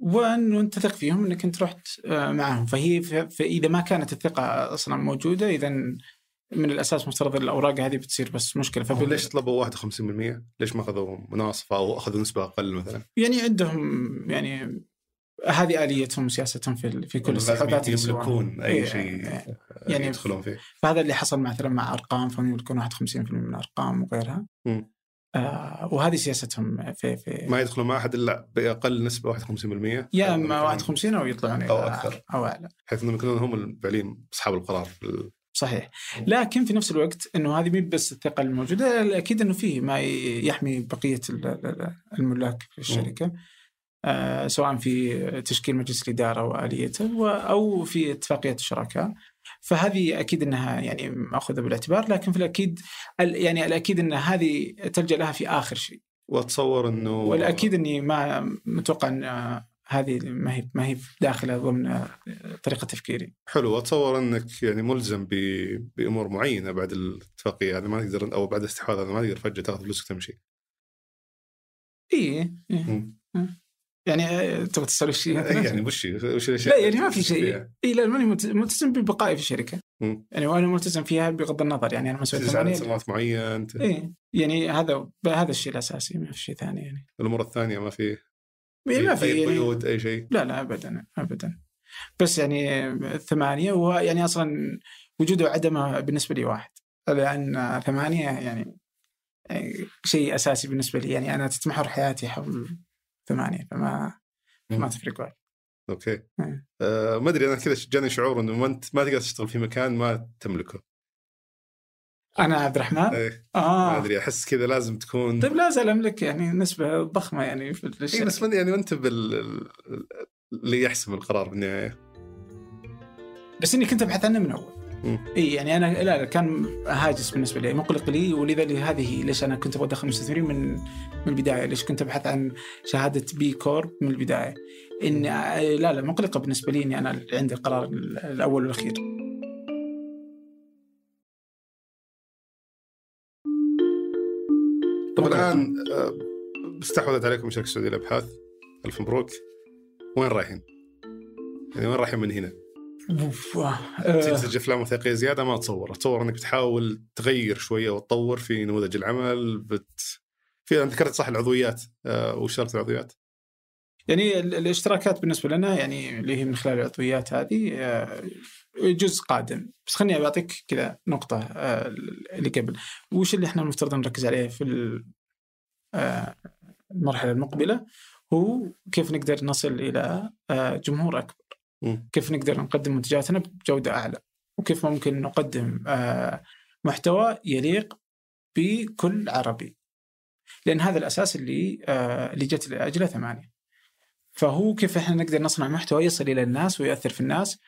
وإنه أنت تثق فيهم إنك أنت رحت آه، معهم. فهي فإذا ما كانت الثقة أصلا موجودة اذا من الأساس مفترض الأوراق هذه بتصير بس مشكلة فبال... ليش طلبوا 51%؟ ليش ما أخذوا مناصفة أو أخذوا نسبة أقل مثلا؟ يعني عندهم يعني هذه آليتهم وسياستهم في في كل يسوونها. يملكون أي إيه، شيء إيه. يعني يدخلون فيه فهذا اللي حصل مثلا مع أرقام فهم يملكون 51% من الارقام وغيرها. آه وهذه سياستهم في في ما يدخلون مع أحد إلا بأقل نسبة 51% يا أما 51 أو يطلعون إلى- أكثر. أو أعلى بحيث إنهم يكونون هم فعليا أصحاب القرار في صحيح. لكن في نفس الوقت إنه هذه مي بس الثقة الموجودة أكيد إنه فيه ما يحمي بقية ال- ال- الملاك في الشركة آه سواء في تشكيل مجلس الإدارة وآليته أو في اتفاقية الشركاء. فهذه أكيد إنها يعني مأخوذة بالاعتبار لكن في الأكيد ال- يعني الأكيد إن هذه تلجأ لها في آخر شيء. وأتصور إنه والأكيد إني ما متوقع إن هذه ما هي ما هي داخلة ضمن طريقة تفكيري. حلو واتصور إنك يعني ملزم بأمور معينة بعد الاتفاقيه هذه ما تقدر أو بعد الاستحواذ هذا ما تقدر فجأة تأخذ فلوسك وتمشي اي إيه. يعني آه، تبغى تسولف شيء؟ [LAUGHS] يعني وش وش الأشياء لا يعني ما في شيء؟ اي لا ماني ملت- ملتزم ببقائي في الشركة. مم. يعني وأنا ملتزم فيها بغض النظر يعني أنا على ثمانية. سنوات معين ت- اي يعني هذا هذا الشيء الأساسي ما في شيء ثاني يعني. الأمور الثانية ما في؟ يعني ما في يعني. قيود أي شيء. لا لا ابدا ابدا. بس يعني ثمانية وهو يعني أصلا وجوده وعدمه بالنسبة لي واحد. لأن ثمانية يعني شيء أساسي بالنسبة لي. يعني أنا تتمحور حياتي حول ثمانية فما ما تفرق وايد. أوكي. مم. آه ما أدري أنا كذا جاني شعور إنه ما انت ما تقدر تشتغل في مكان ما تملكه. أنا عبد الرحمن؟ إيه ما آه أدري أحس كذا لازم تكون طيب لا زال أملك يعني نسبة ضخمة يعني في اي الشركة بس من- يعني ما أنت بال اللي يحسم القرار بالنهاية. بس إني كنت أبحث عنه من أول. إي يعني أنا لا, لا كان هاجس بالنسبة لي مقلق لي ولذا هذه ليش أنا كنت أبغى أدخل مستثمرين من من البداية ليش كنت أبحث عن شهادة B Corp من البداية. ان لا لا مقلقه بالنسبة لي إني أنا عندي القرار الأول والأخير. طب مقلقة. الآن آه، استحوذت عليكم شركة السعودية للأبحاث ألف مبروك وين رايحين؟ يعني وين رايحين من هنا؟ أوف، آه، تنتج أفلام وثائقية زيادة ما اتصور، اتصور إنك بتحاول تغير شوية وتطور في نموذج العمل بت في انت ذكرت صح العضويات آه، واشتركت العضويات يعني ال- الاشتراكات بالنسبة لنا يعني اللي هي من خلال العضويات هذه آه، جزء قادم. بس خليني بعطيك كذا نقطة آه، اللي قبل. وش اللي إحنا المفترض نركز عليه في آه، المرحلة المقبلة؟ هو كيف نقدر نصل إلى آه، جمهور أكبر. مم. كيف نقدر نقدم منتجاتنا بجودة أعلى. وكيف ممكن نقدم آه، محتوى يليق بكل عربي. لأن هذا الأساس اللي آه، اللي جت لأجله ثمانية. فهو كيف إحنا نقدر نصنع محتوى يصل إلى الناس ويؤثر في الناس؟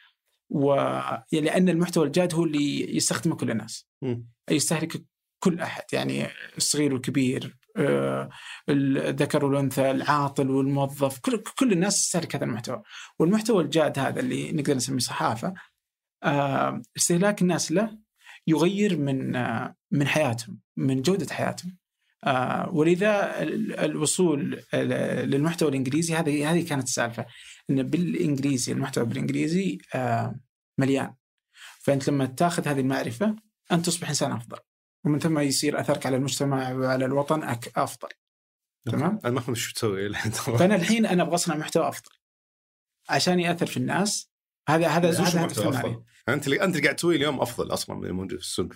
ولان المحتوى الجاد هو اللي يستخدمه كل الناس. مم. يستهلك كل أحد يعني الصغير والكبير آه، الذكر والأنثى العاطل والموظف كل كل الناس تستهلك هذا المحتوى. والمحتوى الجاد هذا اللي نقدر نسميه صحافة آه، استهلاك الناس له يغير من آه، من حياتهم من جودة حياتهم. ولذا ال- الوصول ال- للمحتوى الإنجليزي هذه هذه كانت السالفة. ان بالإنجليزي المحتوى بالإنجليزي آه، مليان. فأنت لما تاخذ هذه المعرفة أنت تصبح إنسان أفضل. ومن ثم يصير أثرك على المجتمع وعلى الوطن أك أفضل. تمام؟ أنا ما فهمت شو تسوي الحين فأنا الحين أنا أبغى أصنع محتوى أفضل. عشان يأثر في الناس. هذا هذا هذا أنت اللي أنت اللي قاعد تسويه اليوم أفضل أصلا من اللي موجود في السوق.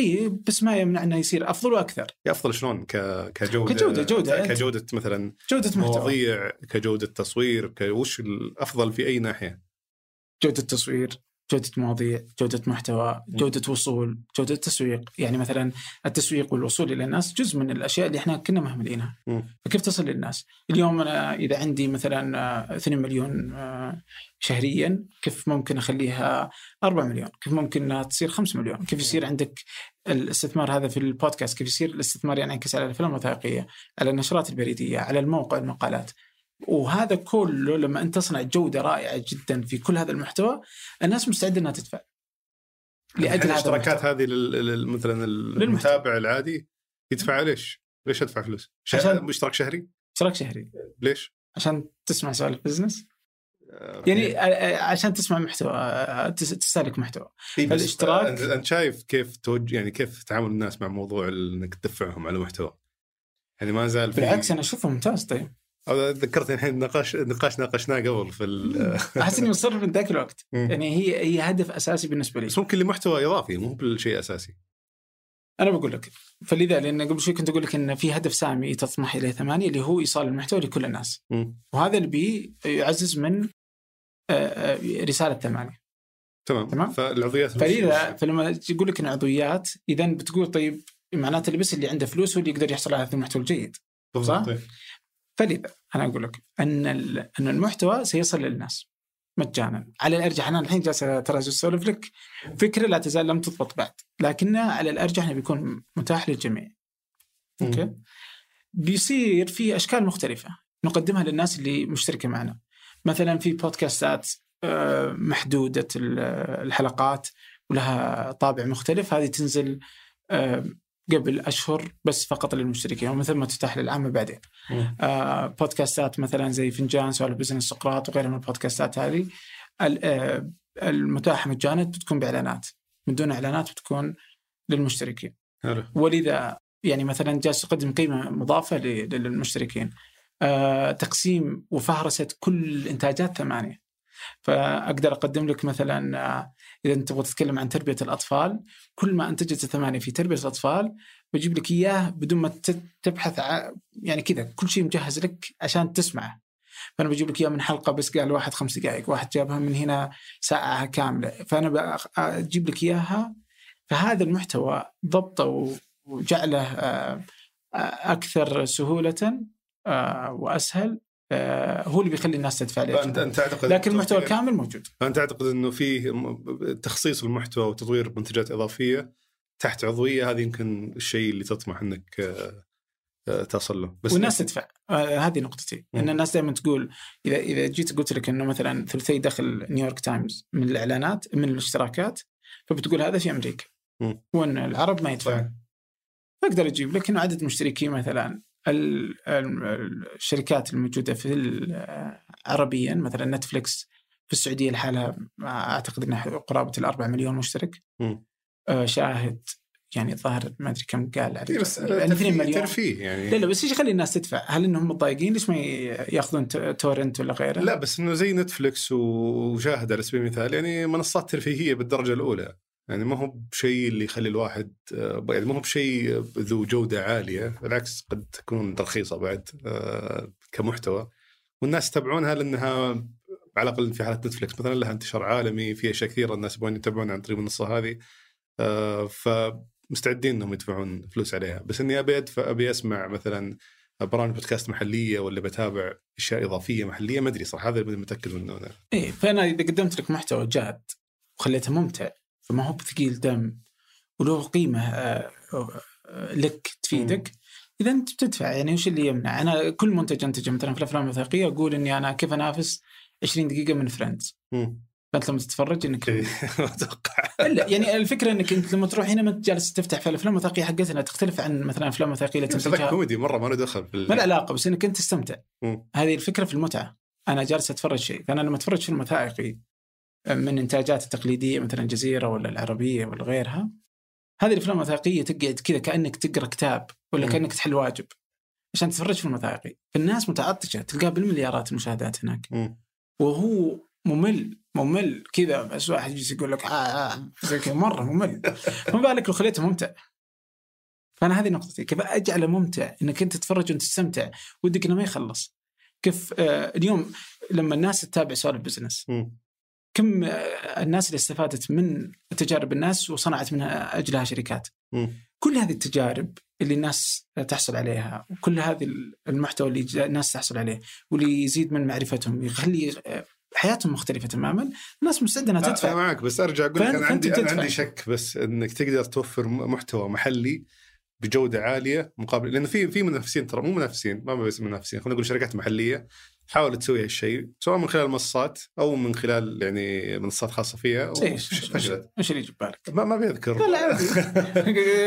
إي بس ما يمنع إنه يصير أفضل وأكثر أفضل شلون ك... كجوده كجودة- جودة. كجودة مثلا جودة محتوى مواضيع كجودة تصوير ك... وش الأفضل في أي ناحية؟ جودة تصوير جودة مواضيع جودة محتوى جودة وصول جودة تسويق. يعني مثلا التسويق والوصول إلى الناس جزء من الأشياء اللي إحنا كنا مهملينها. فكيف تصل للناس؟ اليوم أنا إذا عندي مثلا آه، 2 مليون آه، شهريا كيف ممكن أخليها 4 مليون؟ كيف ممكن إنها تصير 5 مليون؟ كيف يصير عندك الاستثمار هذا في البودكاست؟ كيف يصير الاستثمار ينعكس على الافلام الوثائقية؟ على النشرات البريدية على الموقع المقالات. وهذا كله لما أنت تصنع جودة رائعة جدا في كل هذا المحتوى الناس مستعدة إنها تدفع لأجل الحين هذا الاشتراكات. هذه. مثلا. المتابع العادي يدفع ليش؟ ليش أدفع فلوس؟ عشان- اشتراك شهري؟ اشتراك شهري ليش؟ عشان تسمع سوالف business آه، يعني آه، آه، عشان تسمع محتوى تس- تستهلك محتوى إيه، انت أنت شايف كيف توجه يعني كيف تعامل الناس مع موضوع إنك تدفعهم على محتوى؟ يعني ما زال في بالعكس أنا أشوفه ممتاز طيب أو ذكرتني الحين نقاش نقاش ناقشناه قبل في. أحس إني مصر من ذاك الوقت. يعني هي هي هدف أساسي بالنسبة لي بس ممكن لمحتوى إضافي مو بالشيء أساسي أنا بقول لك فلذا لأن قبل شوي كنت أقول لك إن في هدف سامي تطمح اليه ثمانية اللي هو إيصال المحتوى لكل الناس مم. وهذا اللي بي يعزز من آه، آه، رسالة ثمانية تمام تمام. فالعضويات فلذا فلما يقول لك إن عضويات اذا بتقول طيب معناته اللي بس اللي عنده فلوس هو اللي يقدر يحصل على هذا المحتوى الجيد صح؟ إيه. فلذا أنا أقول لك أن أن المحتوى سيصل للناس مجانا. على الأرجح أنا الحين جالس ترى أسولف لك فكرة لا تزال لم تضبط بعد لكنها على الأرجح أنه بيكون متاح للجميع. أوكي؟ بيصير في أشكال مختلفة نقدمها للناس اللي مشتركة معنا. مثلا في بودكاستات آه، محدودة ال- الحلقات ولها طابع مختلف هذه تنزل آه، قبل أشهر بس فقط للمشتركين ومن ثم تتاح للعامة بعدين. آه، بودكاستات مثلا زي فنجان سوالف business سقراط وغيرها من البودكاستات هذه. آه، المتاحة مجانا بتكون بإعلانات. من دون إعلانات بتكون للمشتركين. حلو. ولذا يعني مثلا جالس تقدم قيمة مضافة للمشتركين. آه، تقسيم وفهرسه كل إنتاجات ثمانية. فأقدر أقدم لك مثلا آه، إذا أنت تبغى تتكلم عن تربية الأطفال كل ما أنتجت الثمانية في تربية الأطفال بجيب لك إياه بدون ما تبحث ع... يعني كذا كل شيء مجهز لك عشان تسمعه. فأنا بجيب لك إياه من حلقة بس قال واحد خمس دقائق واحد جابها من هنا ساعة كاملة. فأنا أجيب لك إياها. فهذا المحتوى ضبطه وجعله آه، أكثر سهولة آه، وأسهل. هو اللي بيخلي الناس تدفع عليه فانت أنت تعتقد لكن المحتوى الكامل موجود. فانت تعتقد إنه في تخصيص المحتوى وتطوير منتجات إضافية تحت عضوية هذه يمكن الشيء اللي تطمح إنك آه، آه، تصل له. بس والناس تدفع. آه هذه نقطتي. إن. الناس دائما تقول إذا إذا جيت قلت لك إنه مثلا ثلثي دخل نيويورك تايمز من الإعلانات من الاشتراكات فبتقول هذا في أمريكا مم. وإن العرب ما يدفعون. فاقدر أجيب لك انه عدد مشتركين مثلا. الشركات الموجودة في عربيا مثلا نتفلكس في السعودية لحالها أعتقد إنها قرابة الأربع مليون مشترك. آه، شاهد يعني الظاهر ما أدري كم قال إيه بس يعني 2 ترفيه, مليون ترفيه يعني لا لا بس إيش يخلي الناس تدفع؟ هل إنهم متضايقين؟ ليش ما يأخذون تورنت ولا غيره؟ لا بس إنه زي نتفلكس وشاهد على سبيل المثال يعني منصات ترفيهية بالدرجة الأولى يعني ما هو بشيء اللي يخلي الواحد آه، يعني ما هو بشيء ذو جودة عالية بالعكس قد تكون رخيصه بعد آه، كمحتوى. والناس يتابعونها لأنها على الأقل في حالة نتفلكس مثلا لها انتشار عالمي في أشياء كثيرة الناس يبغون يتابعونها عن طريق المنصة هذه آه، فمستعدين إنهم يدفعون فلوس عليها. بس إني أبي ادفع أبي أسمع مثلا برامج بودكاست محلية ولا بتابع أشياء إضافية محلية ما أدري صراحة هذا اللي متأكد منه أنا. إيه فأنا إذا قدمت لك محتوى جاد وخليته ممتع فما هو بثقيل دم وله قيمة آه، آه، لك تفيدك. إذا أنت بتدفع يعني وش اللي يمنع؟ أنا كل منتج أنتجه مثلا في الأفلام الوثائقية أقول إني أنا كيف أنافس 20 دقيقة من فريندز. فأنت لما تتفرج إنك إيه، [LAUGHS] أتوقع. لا يعني الفكرة إنك أنت لما تروح هنا ما أنت جالس تفتح في الأفلام الوثائقية حقتنا تختلف عن مثلا أفلام الوثائقيه اللي بس هذاك كوميدي مرة ما له دخل في ما له علاقة بس إنك أنت تستمتع. هذه الفكرة في المتعة. أنا جالس أتفرج شيء فأنا لما أتفرج فيلم وثائقي من إنتاجات التقليدية مثلا الجزيرة ولا العربية ولا غيرها. هذه الأفلام الوثائقية تقعد كذا كأنك تقرأ كتاب ولا. كأنك تحل واجب عشان تتفرج فيلم وثائقي فالناس متعطشة تلقاه بالمليارات المشاهدات هناك. وهو ممل ممل. كذا بس واحد يجي يقول لك آه آه زي كذا. مرة ممل. [LAUGHS] فما بالك لو خليته ممتع. فأنا هذه نقطتي. كيف أجعله ممتع؟ إنك أنت تتفرج وأنت تستمتع. ودك إنه ما يخلص. كيف آه اليوم لما الناس تتابع سوالف بزنس. كم الناس اللي استفادت من تجارب الناس وصنعت منها أجلها شركات. كل هذه التجارب اللي الناس تحصل عليها وكل هذه المحتوى اللي الناس تحصل عليه واللي يزيد من معرفتهم يخلي حياتهم مختلفة تماما الناس مستعدة إنها أنا تدفع معك بس أرجع أقول لك أنا عندي أنا بتدفع. عندي شك بس إنك تقدر توفر محتوى محلي بجودة عالية مقابل لأن في في منافسين ترى مو منافسين ما بس منافسين خلينا نقول شركات محلية تحاول تسوي هالشيء سواء من خلال منصات أو من خلال يعني منصات خاصة فيها فشلت إيش اللي يجي ببالك؟ ما ما بيذكر لا لا.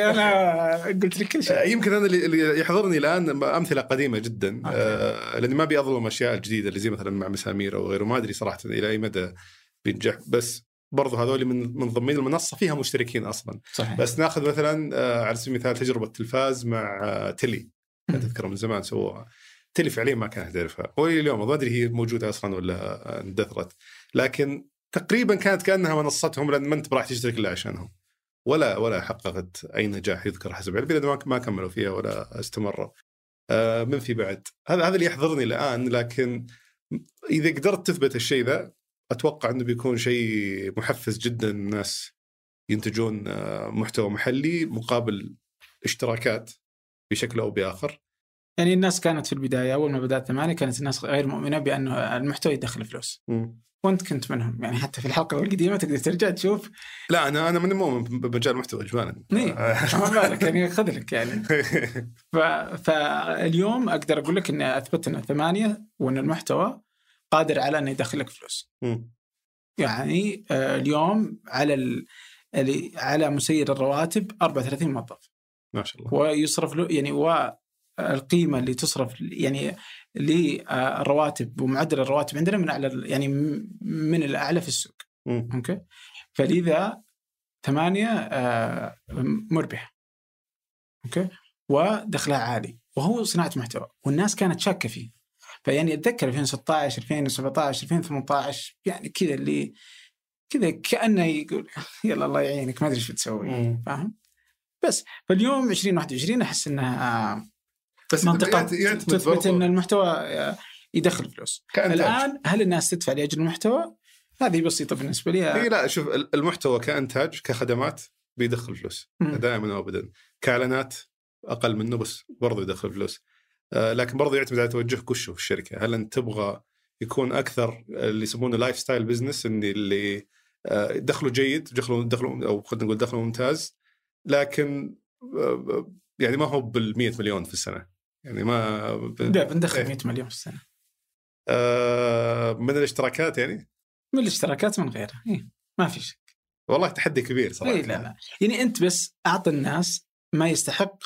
[LAUGHS] أنا قلت لك كل شيء يمكن أنا اللي- يحضرني الآن أمثلة قديمة جدا. آه لأني ما أبي أظلم أشياء الجديده اللي زي مثلا مع مسامير أو غيره ما أدري صراحة إلى أي مدى بينجح بس برضو هذول من منضمين المنصة فيها مشتركين أصلا صحيح بس ناخذ مثلا آه، على سبيل المثال تجربة تلفاز مع آه، تلي. [LAUGHS] تذكر من زمان سووها تلي فعليا ما كانت تعرفها والى اليوم ما أدري هي موجودة أصلا ولا اندثرت. لكن تقريبا كانت كأنها منصتهم لأن ما أنت راح تشترك إلا عشانهم. ولا ولا حققت أي نجاح يذكر حسب علمي لأن ما- كملوا فيها ولا استمروا. آه، من في بعد؟ هذا هذا اللي يحضرني الآن لكن إذا قدرت تثبت الشيء ذا أتوقع إنه بيكون شيء محفز جدا. الناس ينتجون آه، محتوى محلي مقابل اشتراكات بشكل أو بآخر. يعني الناس كانت في البداية أول ما بدأت ثمانية كانت الناس غير مؤمنة بأنه المحتوى يدخل فلوس وانت كنت منهم يعني حتى في الحلقة القديمة تقدر ترجع تشوف لا أنا أنا من مؤمن بمجال المحتوى اجمالا. إيه. ما بالك يعني خذ لك يعني [LAUGHS] ف... فاليوم أقدر أقول لك اني أثبت ان ثمانية وإن المحتوى قادر على إنه يدخل لك فلوس مم. يعني آه، اليوم على ال... على مسير الرواتب 34 موظف ما شاء الله. ويصرف له يعني والقيمه اللي تصرف يعني للرواتب ومعدل الرواتب عندنا من أعلى يعني من الأعلى في السوق. أوكي؟ فلذا ثمانية آه، مربح. أوكي؟ ودخلها عالي. وهو صناعة محتوى. والناس كانت شاكة فيه. فيعني أتذكر 2016 2017 2018 يعني كذا اللي كذا كأنه يقول يلا الله يعينك ما أدري إيش بتسوي. فاهم؟ بس. فاليوم 2021 أحس إنها بس منطقة تثبت إن المحتوى آه، يدخل فلوس. الآن هل الناس تدفع لأجل المحتوى؟ هذه بسيطة بالنسبة لي. إي لا شوف المحتوى كإنتاج كخدمات بيدخل فلوس. دائما وابدا كإعلانات أقل منه بس برضه يدخل فلوس. آه، لكن برضه يعتمد على توجهك وشه في الشركة. هل أنت تبغى يكون أكثر اللي يسمونه lifestyle business اللي اللي آه، دخله جيد دخله دخله أو خلينا نقول دخله ممتاز لكن آه، يعني ما هو بال 100 مليون في السنة. يعني ما لا بندخل إيه. 100 مليون في السنة آه، من الاشتراكات يعني من الاشتراكات من غيرها إيه. ما في شيء والله تحدي كبير صراحة اي لا لا يعني أنت بس أعطي الناس ما يستحق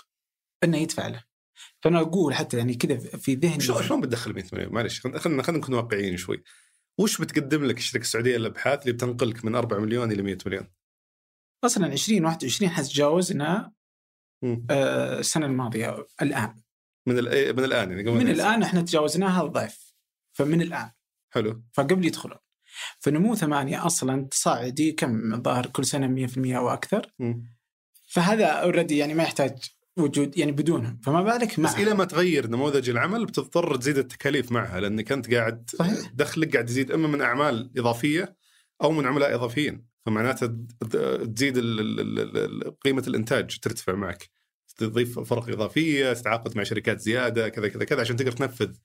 إنه يدفع له فأنا أقول حتى يعني كذا في ذهني شلون شلون بتدخل 100 مليون؟ معلش خلينا خلينا نكون واقعيين شوي. وش بتقدم لك الشركة السعودية للابحاث اللي بتنقلك من 4 مليون إلى 100 مليون؟ أصلا 2021 حتجاوزنا مم. آه، السنة الماضية الآن من ال- من الآن يعني قبل من الآن إحنا تجاوزناها الضعف. فمن الآن. حلو. فقبل يدخلون. فنمو ثمانية أصلا تصاعدي كم الظاهر كل سنة 100% أو أكثر. مم. فهذا اوريدي يعني ما يحتاج وجود يعني بدونهم. فما بالك مع بس إلى ما تغير نموذج العمل بتضطر تزيد التكاليف معها لأنك أنت قاعد صحيح. دخلك قاعد يزيد أما من أعمال إضافية أو من عملاء إضافيين. فمعناته تزيد قيمة الإنتاج ترتفع معك. تضيف فرق إضافية تتعاقد مع شركات زيادة كذا كذا كذا عشان تقدر تنفذ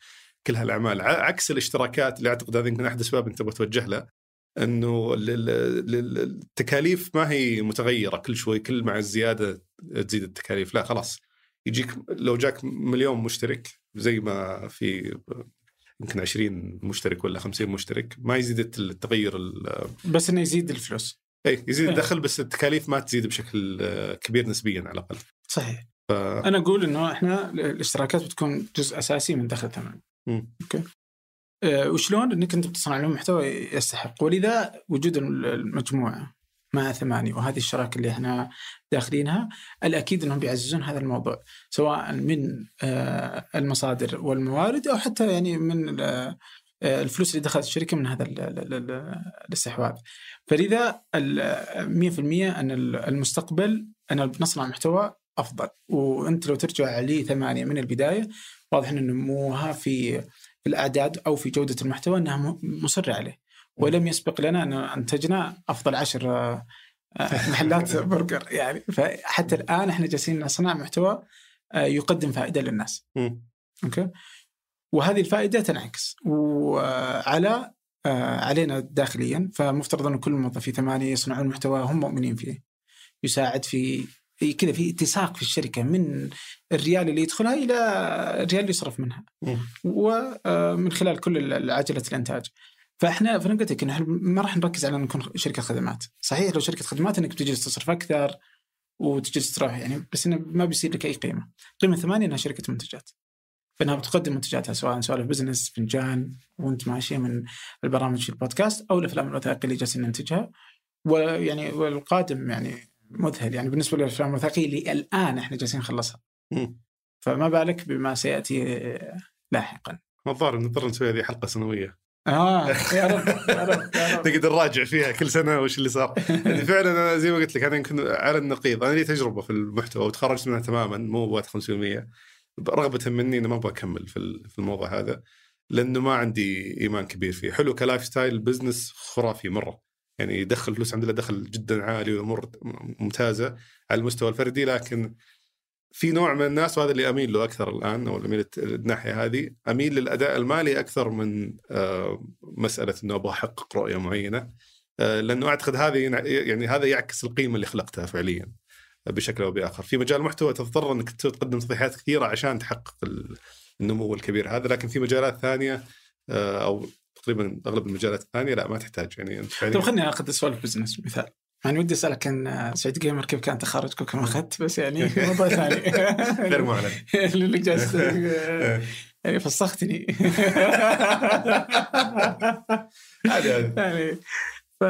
كل هالأعمال. عكس الاشتراكات اللي أعتقد هذا يمكن أحد الأسباب أنت تبغى توجه له إنه ال- ال- ال- التكاليف ما هي متغيرة. كل شوي كل مع الزيادة تزيد التكاليف. لا خلاص. يجيك لو جاك مليون مشترك زي ما في يمكن 20 مشترك ولا 50 مشترك ما يزيد التغير ال- بس إنه يزيد الفلوس. اي يزيد إيه. الدخل بس التكاليف ما تزيد بشكل كبير نسبيا على الأقل. صحيح. ف... أنا أقول إنه إحنا الاشتراكات بتكون جزء أساسي من دخل مم. أوكي. أه وشلون إنك أنت بتصنع لهم محتوى يستحق؟ ولذا وجود المجموعة مع ثمانية وهذه الشراكة اللي إحنا داخلينها الأكيد إنهم بيعززون هذا الموضوع سواء من آه، المصادر والموارد أو حتى يعني من آه، آه، الفلوس اللي دخلت الشركة من هذا ال- ال- ال- الاستحواذ. فلذا ال 100% أن المستقبل أن بنصنع محتوى أفضل. وأنت لو ترجع لي ثمانية من البداية واضح إن نموها في في الأعداد أو في جودة المحتوى إنها مصرة عليه. ولم يسبق لنا أن أنتجنا أفضل عشر آه، محلات [LAUGHS] برجر يعني. فحتى الآن إحنا جالسين نصنع محتوى آه، يقدم فائدة للناس. okay؟ وهذه الفائدة تنعكس. وعلى آه، علينا داخليا فمفترض أن كل موظفي ثمانية يصنعون محتوى هم مؤمنين فيه. يساعد في كذا في اتساق في الشركة من الريال اللي يدخلها إلى الريال اللي يصرف منها. ومن خلال كل عجلة الإنتاج. فإحنا فأنا قلت لك إحنا ما راح نركز على إن نكون شركة خدمات. صحيح لو شركة خدمات إنك بتجلس تصرف أكثر وتجلس تروح يعني بس إنه ما بيصير لك أي قيمة. قيمة ثمانية إنها شركة منتجات. فإنها بتقدم منتجاتها سواء سوالف بزنس فنجان وأنت ماشي من البرامج في البودكاست أو الأفلام الوثائقية اللي جالسين ننتجها. ويعني والقادم يعني مذهل يعني بالنسبة للأفلام الوثائقية اللي الآن إحنا جالسين نخلصها. فما بالك بما سيأتي لاحقا. الظاهر نضطر نسوي هذه حلقة سنوية. آه يا رب يا رب [LAUGHS] نقدر نراجع فيها كل سنة وش اللي صار. [LAUGHS] يعني فعلا أنا زي ما قلت لك أنا يمكن على النقيض أنا لي تجربة في المحتوى وتخرجت منها تماما مو بوقت 500 رغبة مني إني ما أبغى أكمل في في الموضوع هذا لأنه ما عندي إيمان كبير فيه. حلو ك lifestyle business خرافي مرة. يعني يدخل فلوس الحمد لله دخل جدا عالي وأمور ممتازة على المستوى الفردي لكن في نوع من الناس وهذا اللي أميل له أكثر الآن أو اميل الناحية هذه أميل للأداء المالي أكثر من آه، مسألة إنه أبغى أحقق رؤية معينة آه، لأنه أعتقد هذه يعني هذا يعكس القيمة اللي خلقتها فعليا بشكل أو بآخر. في مجال المحتوى تضطر إنك تقدم تضحيات كثيرة عشان تحقق ال- النمو الكبير هذا لكن في مجالات ثانية آه، أو تقريبا أغلب المجالات الثانية لا ما تحتاج. يعني أنت فعلياً- طيب خليني أخذ سوالف بزنس مثال. يعني ودي أسألك عن سعيد جيمر كيف كان تخرجك وكم أخذت؟ بس يعني موضوع ثاني. [LAUGHS] غير معلن. [LAUGHS] اللي جالس [LAUGHS] يعني فسختني. يعني ف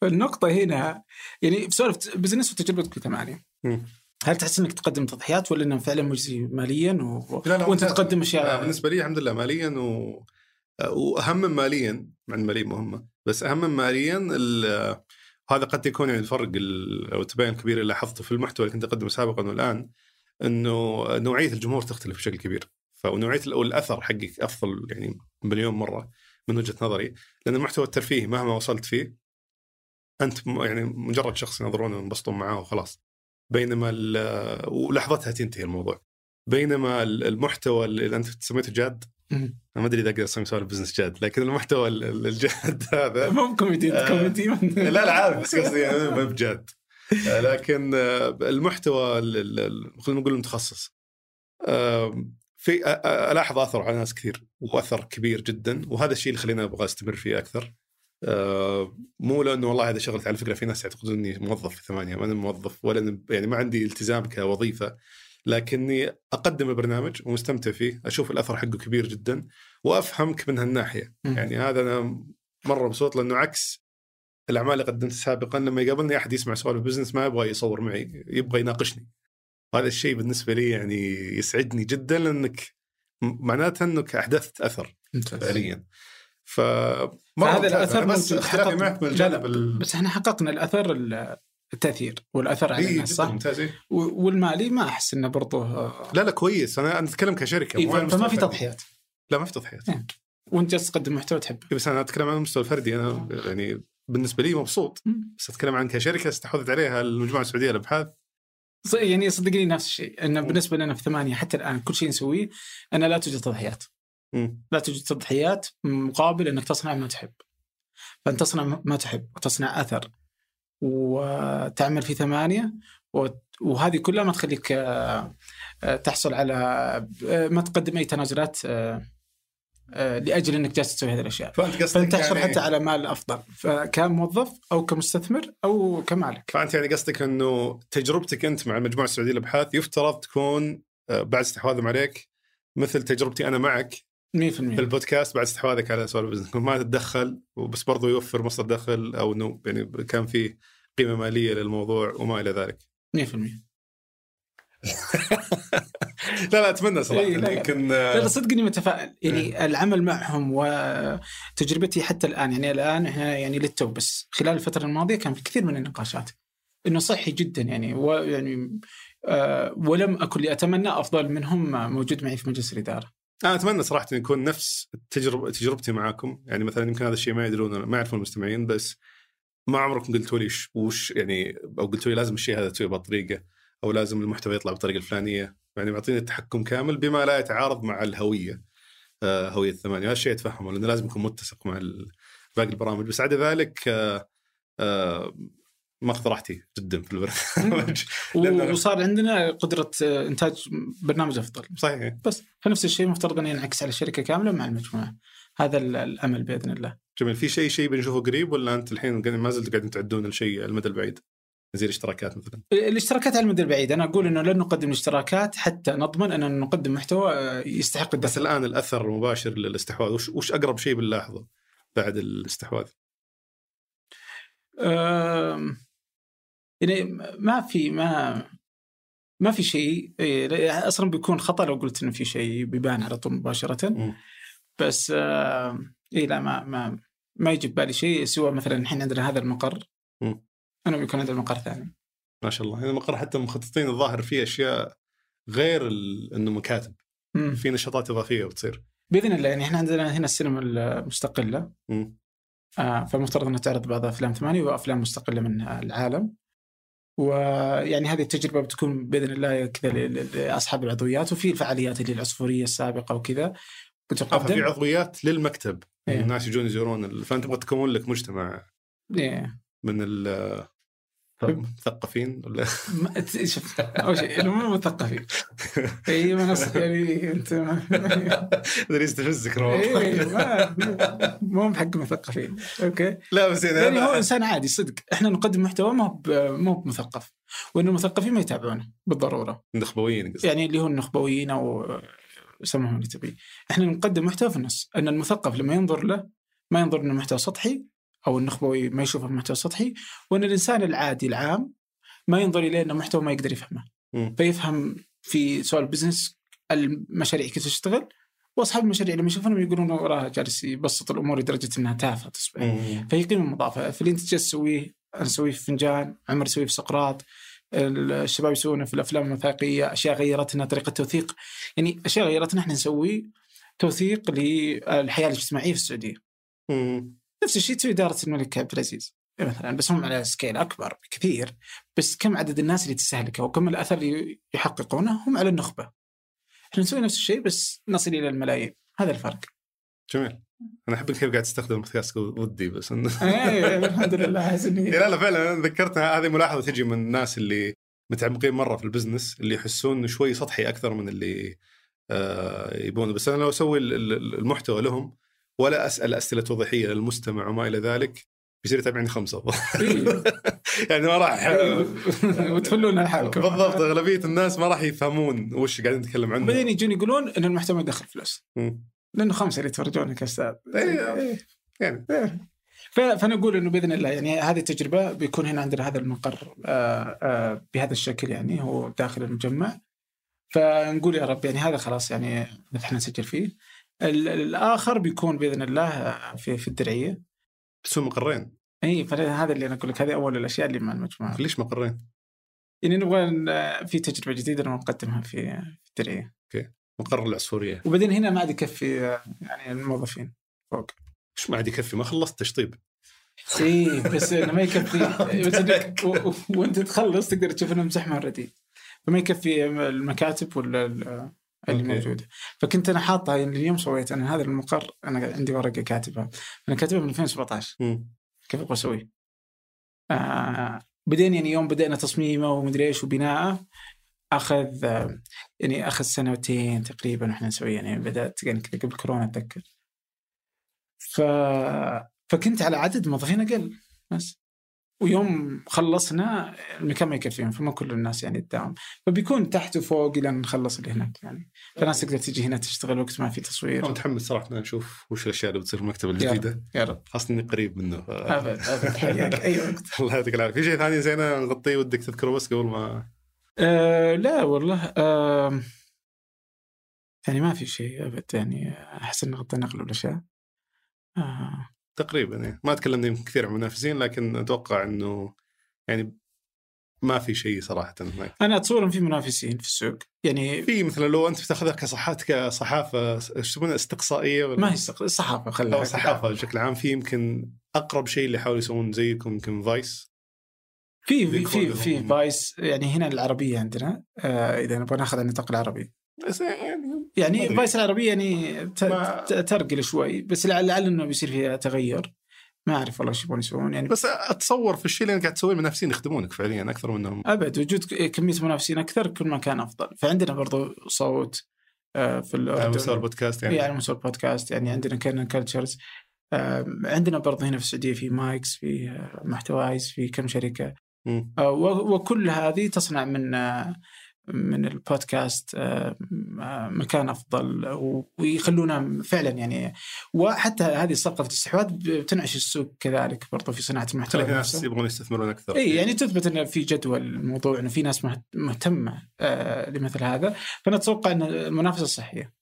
فالنقطة هنا يعني في سوالف business وتجربتك في ثمانية. مم. هل تحس إنك تقدم تضحيات ولا انه فعلا مجزي ماليا و... لا لا وأنت. تقدم آه، اشياء بالنسبة لي الحمد لله ماليا و... وأهم ماليا مع إن ماليا مهمة بس أهم ماليا ال... هذا قد يكون يعني الفرق ال... أو التباين الكبير اللي لاحظته في المحتوى اللي كنت أقدمه سابقا والآن إنه نوعية الجمهور تختلف بشكل كبير فنوعية ال- والاثر حقك أفضل يعني مليون مرة من وجهة نظري لأن المحتوى الترفيهي مهما وصلت فيه أنت يعني مجرد شخص ينظرون وينبسطون معاه وخلاص بينما ولحظتها تنتهي الموضوع بينما ال- المحتوى اللي أنت سميته جاد. أنا ما أدري إذا أقدر اسمي سوالف business جاد لكن المحتوى ال- ال- الجاد [LAUGHS] هذا. مو بكوميدي آه. كوميدي. لا لا عارف بس قصدي يعني ما بجد. آه، لكن آه، المحتوى ال- ال- ال- خلينا نقول المتخصص. في ألاحظ أثر على ناس كثير وأثر كبير جدا وهذا الشيء اللي خليني أبغى أستمر فيه أكثر. مو لأنه والله هذا شغلتي على فكرة في ناس يعتقدون إني موظف في ثمانية ما أنا موظف ولا يعني ما عندي التزام كوظيفة. لكني أقدم البرنامج ومستمتع فيه أشوف الأثر حقه كبير جدا وأفهمك من هالناحية. يعني هذا أنا مرة مبسوط لأنه عكس الأعمال اللي قدمتها سابقا لما يقابلني أحد يسمع سوالف بزنس ما يبغى يصور معي يبغى يناقشني. هذا الشيء بالنسبة لي يعني يسعدني جدا لأنك معناته أنك أحدثت أثر ممتاز. فعليا. ف فهذا الأثر بس تحقق- معك من لا، الجانب لا، ال- بس إحنا حققنا الأثر ال- التأثير والأثر على إيه، الناس صح؟ ممتاز إيه. والمالي ما أحس إنه برضه لا لا كويس أنا أنا أتكلم كشركة إيه، فما في. تضحيات لا ما في تضحيات إيه. وأنت جالس تقدم محتوى تحبه إيه، بس أنا أتكلم عن المستوى الفردي أنا يعني بالنسبة لي مبسوط. بس أتكلم عن كشركة استحوذت عليها المجموعة السعودية للأبحاث يعني صدقني نفس الشيء انه بالنسبة لنا في ثمانية حتى الآن كل شيء نسويه انه لا توجد تضحيات مم. لا توجد تضحيات مقابل أنك تصنع ما تحب فأنت تصنع ما تحب وتصنع أثر وتعمل في ثمانية و- وهذه كلها ما تخليك آه، آه، تحصل على آه، ما تقدم أي تنازلات لأجل إنك جالس تسوي هذه الأشياء. فأنت قصدك فأنت تحصل يعني حتى على مال أفضل كموظف أو كمستثمر أو كمالك. فأنت يعني قصدك إنه تجربتك أنت مع المجموعة السعودية للأبحاث يفترض تكون بعد استحواذهم عليك مثل تجربتي أنا معك 100% في البودكاست بعد استحواذك على سوالف البزنس ما تتدخل وبس برضو يوفر مصدر دخل أو انه يعني كان في قيمة مالية للموضوع وما إلى ذلك. 100% [LAUGHS] لا لا أتمنى صراحة. إيه، لا، لا. يمكن لا لا آه، صدقني متفائل. يعني العمل معهم وتجربتي حتى الآن يعني الآن إحنا يعني للتو بس. خلال الفترة الماضية كان في كثير من النقاشات. إنه صحي جدا يعني ويعني آه ولم أكن لأتمنى أفضل منهم موجود معي في مجلس الإدارة. أنا أتمنى صراحة إن يكون نفس التجربه تجربتي معاكم. يعني مثلا يمكن هذا الشيء ما يدرون ما يعرفون المستمعين بس ما عمركم قلتوا لي وش- يعني أو قلتوا لي لازم الشيء هذا تسويه بهالطريقه أو لازم المحتوى يطلع بالطريقة الفلانية. يعني معطيني التحكم كامل بما لا يتعارض مع الهوية آه، هوية الثمانية. هذا الشيء اتفهمه لأنه لازم يكون متسق مع باقي البرامج. بس عدا ذلك آه، آه، ما اخذ راحتي جدا في البرنامج [LAUGHS] وصار عندنا قدرة آه، إنتاج برنامج أفضل. صحيح. بس فنفس الشيء مفترض أن ينعكس على الشركة كاملة مع المجموعة. هذا ال- الأمل بإذن الله. جميل. في شيء شيء بنشوفه قريب ولا أنت الحين ما زلت قاعدين تعدون الشيء على المدى البعيد؟ زي الاشتراكات مثلا. الاشتراكات على المدى البعيد. أنا أقول إنه لن نقدم الاشتراكات حتى نضمن أن نقدم محتوى آه، يستحق بس الدفع الآن الأثر المباشر للاستحواذ وش, وش أقرب شيء بنلاحظه بعد الاستحواذ؟ يعني ما في ما ما في شيء. إيه، لا- أصلا بيكون خطأ لو قلت إنه في شيء بيبان على طول مباشرة. مم. بس آم، اي لا ما ما ما يجي ببالي شيء سوى مثلا الحين عندنا هذا المقر. مم. انه بيكون عندنا مقر ثاني. ما شاء الله. يعني المقر حتى مخططين الظاهر فيه أشياء غير ال- إنه مكاتب. في نشاطات إضافية بتصير. بإذن الله يعني إحنا عندنا هنا السينما المستقلة. آه، فالمفترض إنها تعرض بعض أفلام ثمانية وأفلام مستقلة من العالم. ويعني هذه التجربة بتكون بإذن الله كذا ل- ل- لأصحاب العضويات وفي الفعاليات اللي العصفورية السابقة وكذا بتقدم عضويات للمكتب إيه. الناس يجون يزورون فأنت تبغى تكون لك مجتمع إيه. من المثقفين ولا؟ ما- ت- شوف أول شيء مو مثقفين. أي منص يعني أنت أدري يستفزك إيه،. ما- مو بحق مثقفين. أوكي؟ لا بس يعني يعني هو إنسان عادي صدق. إحنا نقدم محتوى ما هو ب- ما هو مثقف وان المثقفين ما يتابعونه بالضرورة. نخبويين قصدي يعني اللي هو النخبويين أو سموهم اللي تبي. إحنا نقدم محتوى في النص. أن المثقف لما ينظر له ما ينظر إنه محتوى سطحي أو النخبوي ما يشوفه محتوى سطحي وأن الإنسان العادي العام ما ينظر إليه إنه محتوى ما يقدر يفهمه مم. فيفهم في سؤال بزنس المشاريع كيف تشتغل وأصحاب المشاريع لما يشوفونهم يقولون وراه جالس يبسط الأمور لدرجة إنها تافهة تصبح مم. فهي قيمه مضافه فاللي أنت جالس تسويه أنا أسويه في فنجان عمر يسويه في سقراط الشباب يسوونه في الأفلام الوثائقيه أشياء غيرتنا طريقة توثيق يعني أشياء غيرتنا إحنا نسوي توثيق للحياة الاجتماعية في السعودية مم. نفس الشيء تسوي إدارة الملك عبد العزيز. مثلا بس هم على سكيل أكبر بكثير بس كم عدد الناس اللي تستهلكه وكم الأثر اللي يحققونه هم على النخبة. إحنا نسوي نفس الشيء بس نصل إلى الملايين. هذا الفرق. جميل. أنا أحب كيف قاعد تستخدم البودكاست ضدي بس إنه [LAUGHS] إيه، الحمد لله احس اني لا لا فعلا أنا ذكرتها. هذه ملاحظة تجي من الناس اللي متعمقين مرة في البزنس اللي يحسون إنه شوي سطحي أكثر من اللي آه يبونه. بس أنا لو أسوي ال- ال- المحتوى لهم ولا أسأل أسئلة توضيحيه للمستمع وما إلى ذلك بيصير يتابعني خمسة إيه. [LAUGHS] يعني ما راح [LAUGHS] وتفلون لحالكم بالضبط أغلبية الناس ما راح يفهمون وش قاعدين نتكلم عنه بعدين يجون يقولون إن المحتوى يدخل فلوس. لأنه خمسة اللي يتفرجونك يا أستاذ إيه. إيه. يعني ف- فنقول إنه بإذن الله يعني هذه التجربة بيكون هنا عندنا هذا المقر آه، آه، بهذا الشكل يعني هو داخل المجمع فنقول يا رب يعني هذا خلاص يعني إحنا نسجل فيه الآخر بيكون بإذن الله في في الدرعية. بتسوي مقرين. إي فهذا اللي أنا أقول لك. هذه أول الأشياء اللي مع المجموعه ليش مقرين؟ يعني نبغى في تجربة جديدة نبغى نقدمها في في الدرعية. مقر العصفورية. وبعدين هنا ما عاد يكفي يعني الموظفين. فوق. إيش ما عاد يكفي؟ ما خلصت تشطيب. إي بس إنه ما يكفي. [LAUGHS] بس انك وأنت تخلص تقدر تشوف إنهم زحمة already. فما يكفي المكاتب ولا اللي okay. موجودة فكنت أنا حاطها يعني اليوم سويت أنا هذا المقر أنا عندي ورقة كاتبها أنا كاتبها من 2017 مم. كيف أبغى أسوي؟ آه بعدين يعني يوم بدأنا تصميمه ومدري إيش وبناءه أخذ آه، يعني أخذ سنتين تقريبا وإحنا نسويه يعني بدأت يعني كذا قبل كورونا أتذكر. ف فكنت على عدد موظفين أقل بس ويوم خلصنا المكان ما يكفيهم فما كل الناس يعني تداوم. فبيكون تحت وفوق إلى أن نخلص اللي هناك يعني. فالناس تقدر تجي هنا تشتغل وقت ما في أنا تصوير متحمس صراحة نشوف وش الأشياء اللي بتصير في المكتبة الجديدة. يا رب. خاصة إني قريب منه. ف... أبد ابد حياك أي وقت. [LAUGHS] الله يعطيك العافية. في شيء ثاني زينة نغطيه ودك تذكره بس قبل ما أه لا والله أه يعني ما في شيء أبد يعني. أحس إن غطينا أغلب الأشياء. أه. تقريبا يعني ما تكلمنا يمكن كثير عن المنافسين لكن أتوقع إنه يعني ما في شيء صراحة هناك. أنا أتصور إن في منافسين في السوق. يعني في مثلا لو أنت بتأخذها كصحات كصحافة إيش يسمونها استقصائية ولا؟ ما هي الصحافه أو خلها صحافة بشكل عام. في يمكن أقرب شيء اللي يحاولوا يسوون زيكم يمكن Vice في في في Vice يعني هنا العربية عندنا أه إذا نبغى ناخذ النطاق العربي. بس يعني يعني أدري. Vice العربيه يعني ترقل شوي بس لعل إنه بيصير فيها تغير. ما أعرف والله إيش يبغون يسوون يعني بس أتصور في الشيء اللي انت قاعد تسويه المنافسين يخدمونك فعليا أكثر منهم أبد وجود كمية منافسين أكثر كل ما كان أفضل. فعندنا برضو صوت آه، في على مستوى البودكاست يعني. يعني على مستوى البودكاست يعني عندنا Kerning Cultures عندنا برضه هنا في السعودية في Mics في محتوايز في كم شركة. مم. آه، وكل هذه تصنع من آه، من البودكاست آه، آه، مكان أفضل ويخلونا فعلا يعني وحتى هذه صفقة الاستحواذ بتنعش السوق كذلك برضه في صناعة المحتوى الناس. يبغون يستثمرون أكثر إي يعني تثبت إن في جدوى الموضوع انه في ناس مهت- مهتمة آه، لمثل هذا فنتوقع إن المنافسة صحية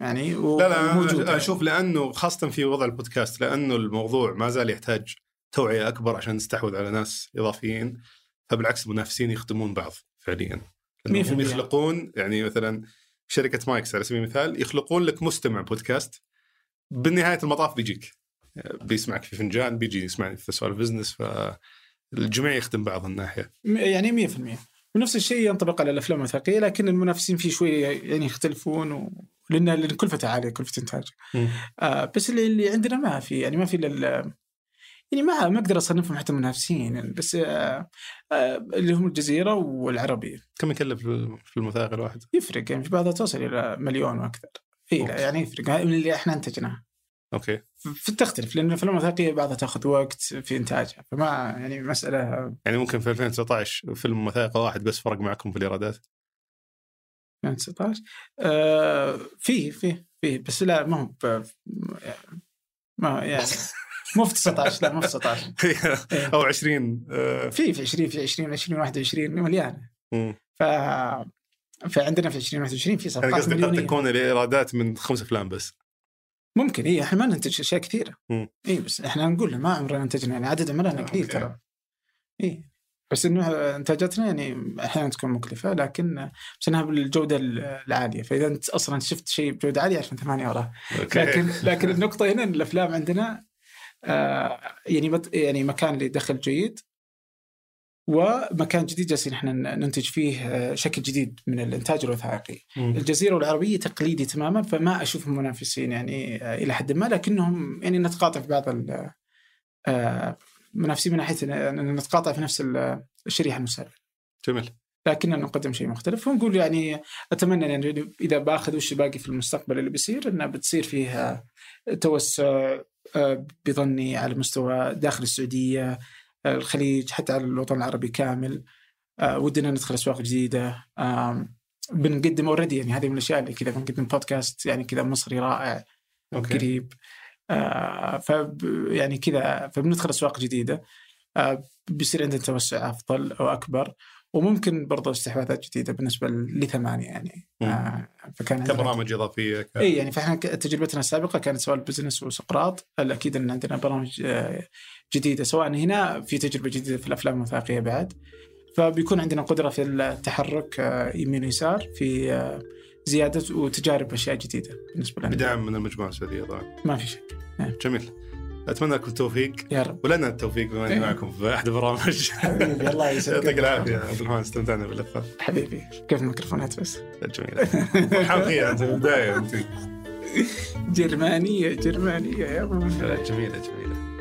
يعني و- لا لا وموجودة. أنا أشوف لأنه خاصة في وضع البودكاست لأنه الموضوع ما زال يحتاج توعية أكبر عشان نستحوذ على ناس إضافيين فبالعكس المنافسين يخدمون بعض فعليا هم 100%. يخلقون يعني مثلا شركة Mics على سبيل المثال يخلقون لك مستمع بودكاست بالنهاية المطاف بيجيك. بيسمعك في فنجان بيجي يسمعني في سوالف business فالجميع يخدم بعض الناحية. يعني 100% ونفس الشيء ينطبق على الأفلام الوثائقية لكن المنافسين فيه شوي يعني يختلفون و... لأن كلفته عالية كلفة إنتاج. آه بس اللي, اللي عندنا ما في يعني ما في إلا يعني ما ما أقدر أصنفهم حتى منافسين يعني بس آه آه اللي هم الجزيرة والعربية. كم يكلف في المثاق الواحد؟ يفرق يعني في بعضها توصل إلى مليون وأكثر. اي. يعني يفرق. من اللي إحنا انتجناه أوكي. في تختلف لأن الافلام الوثائقيه بعضها تأخذ وقت في إنتاجها فما يعني مسألة يعني ممكن في 2019 فيلم وثائقي واحد بس فرق معكم في الإيرادات؟ 2019 آه في في في بس لا ما هو ب- ما يعني [LAUGHS] مو في 19 لا مو في 19 [LAUGHS] إيه. أو 20 آه، في في 20 في 20 20 21 مليانة. ف فعندنا في 2021 في أنا صفقات قصدي قد تكون الإيرادات من خمس أفلام بس. ممكن اي إحنا ما ننتج أشياء كثيرة. اي بس إحنا نقول ما عمرنا انتجنا يعني عدد عملنا قليل أوكي. ترى. اي بس إنه إنتاجاتنا يعني أحيانا تكون مكلفة لكن بس إنها بالجودة العالية. فإذا أنت أصلا شفت شيء بجودة عالية عشان ثمانية وراه لكن لكن النقطة هنا إن الأفلام عندنا آه يعني مت- يعني مكان لدخل جيد ومكان جديد جالسين إحنا ننتج فيه آه، شكل جديد من الإنتاج الوثائقي. مم. الجزيرة والعربيه تقليدي تماما فما اشوفهم منافسين يعني آه، إلى حد ما لكنهم يعني نتقاطع في بعض ال- آه، منافسين من ناحية ان نتقاطع في نفس ال- الشريحة المستهدفه. جميل لكننا نقدم شيء مختلف ونقول يعني أتمنى يعني إذا بأخذ وش باقي في المستقبل اللي بيصير إنه بتصير فيها توسع آه، بظني على مستوى داخل السعودية آه، الخليج حتى على الوطن العربي كامل. آه، ودنا ندخل أسواق جديدة. بنقدم already يعني هذه من الأشياء اللي كذا بنقدم بودكاست يعني كذا مصري رائع okay. قريب آه فب يعني كذا فبندخل أسواق جديدة. آه بيصير عندنا توسع أفضل أو أكبر. وممكن برضو استحواذات جديدة بالنسبة لثمانية يعني. آه فكان كبرامج إضافية؟ ك... اي يعني فإحنا تجربتنا السابقة كانت سواء البزنس وسقراط الأكيد إن عندنا برامج آه، جديدة سواء هنا في تجربة جديدة في الأفلام الوثائقية بعد. فبيكون عندنا قدرة في التحرك آه، يمين ويسار في آه، زيادة وتجارب أشياء جديدة بالنسبة لنا. بدعم من المجموعة السعودية طبعا. ما في شك. جميل. أتمنى لكم التوفيق. يا رب. ولنا التوفيق بما أني إيه. معكم في أحد البرامج. حبيبي الله يسعدك [LAUGHS] يعطيك العافية. عبد الرحمن استمتعنا باللقاء. حبيبي كيف الميكروفونات بس؟ جميل فرحان فيها [LAUGHS] انت أنت. جرمانية جرمانية يا أبو جميلة جميلة.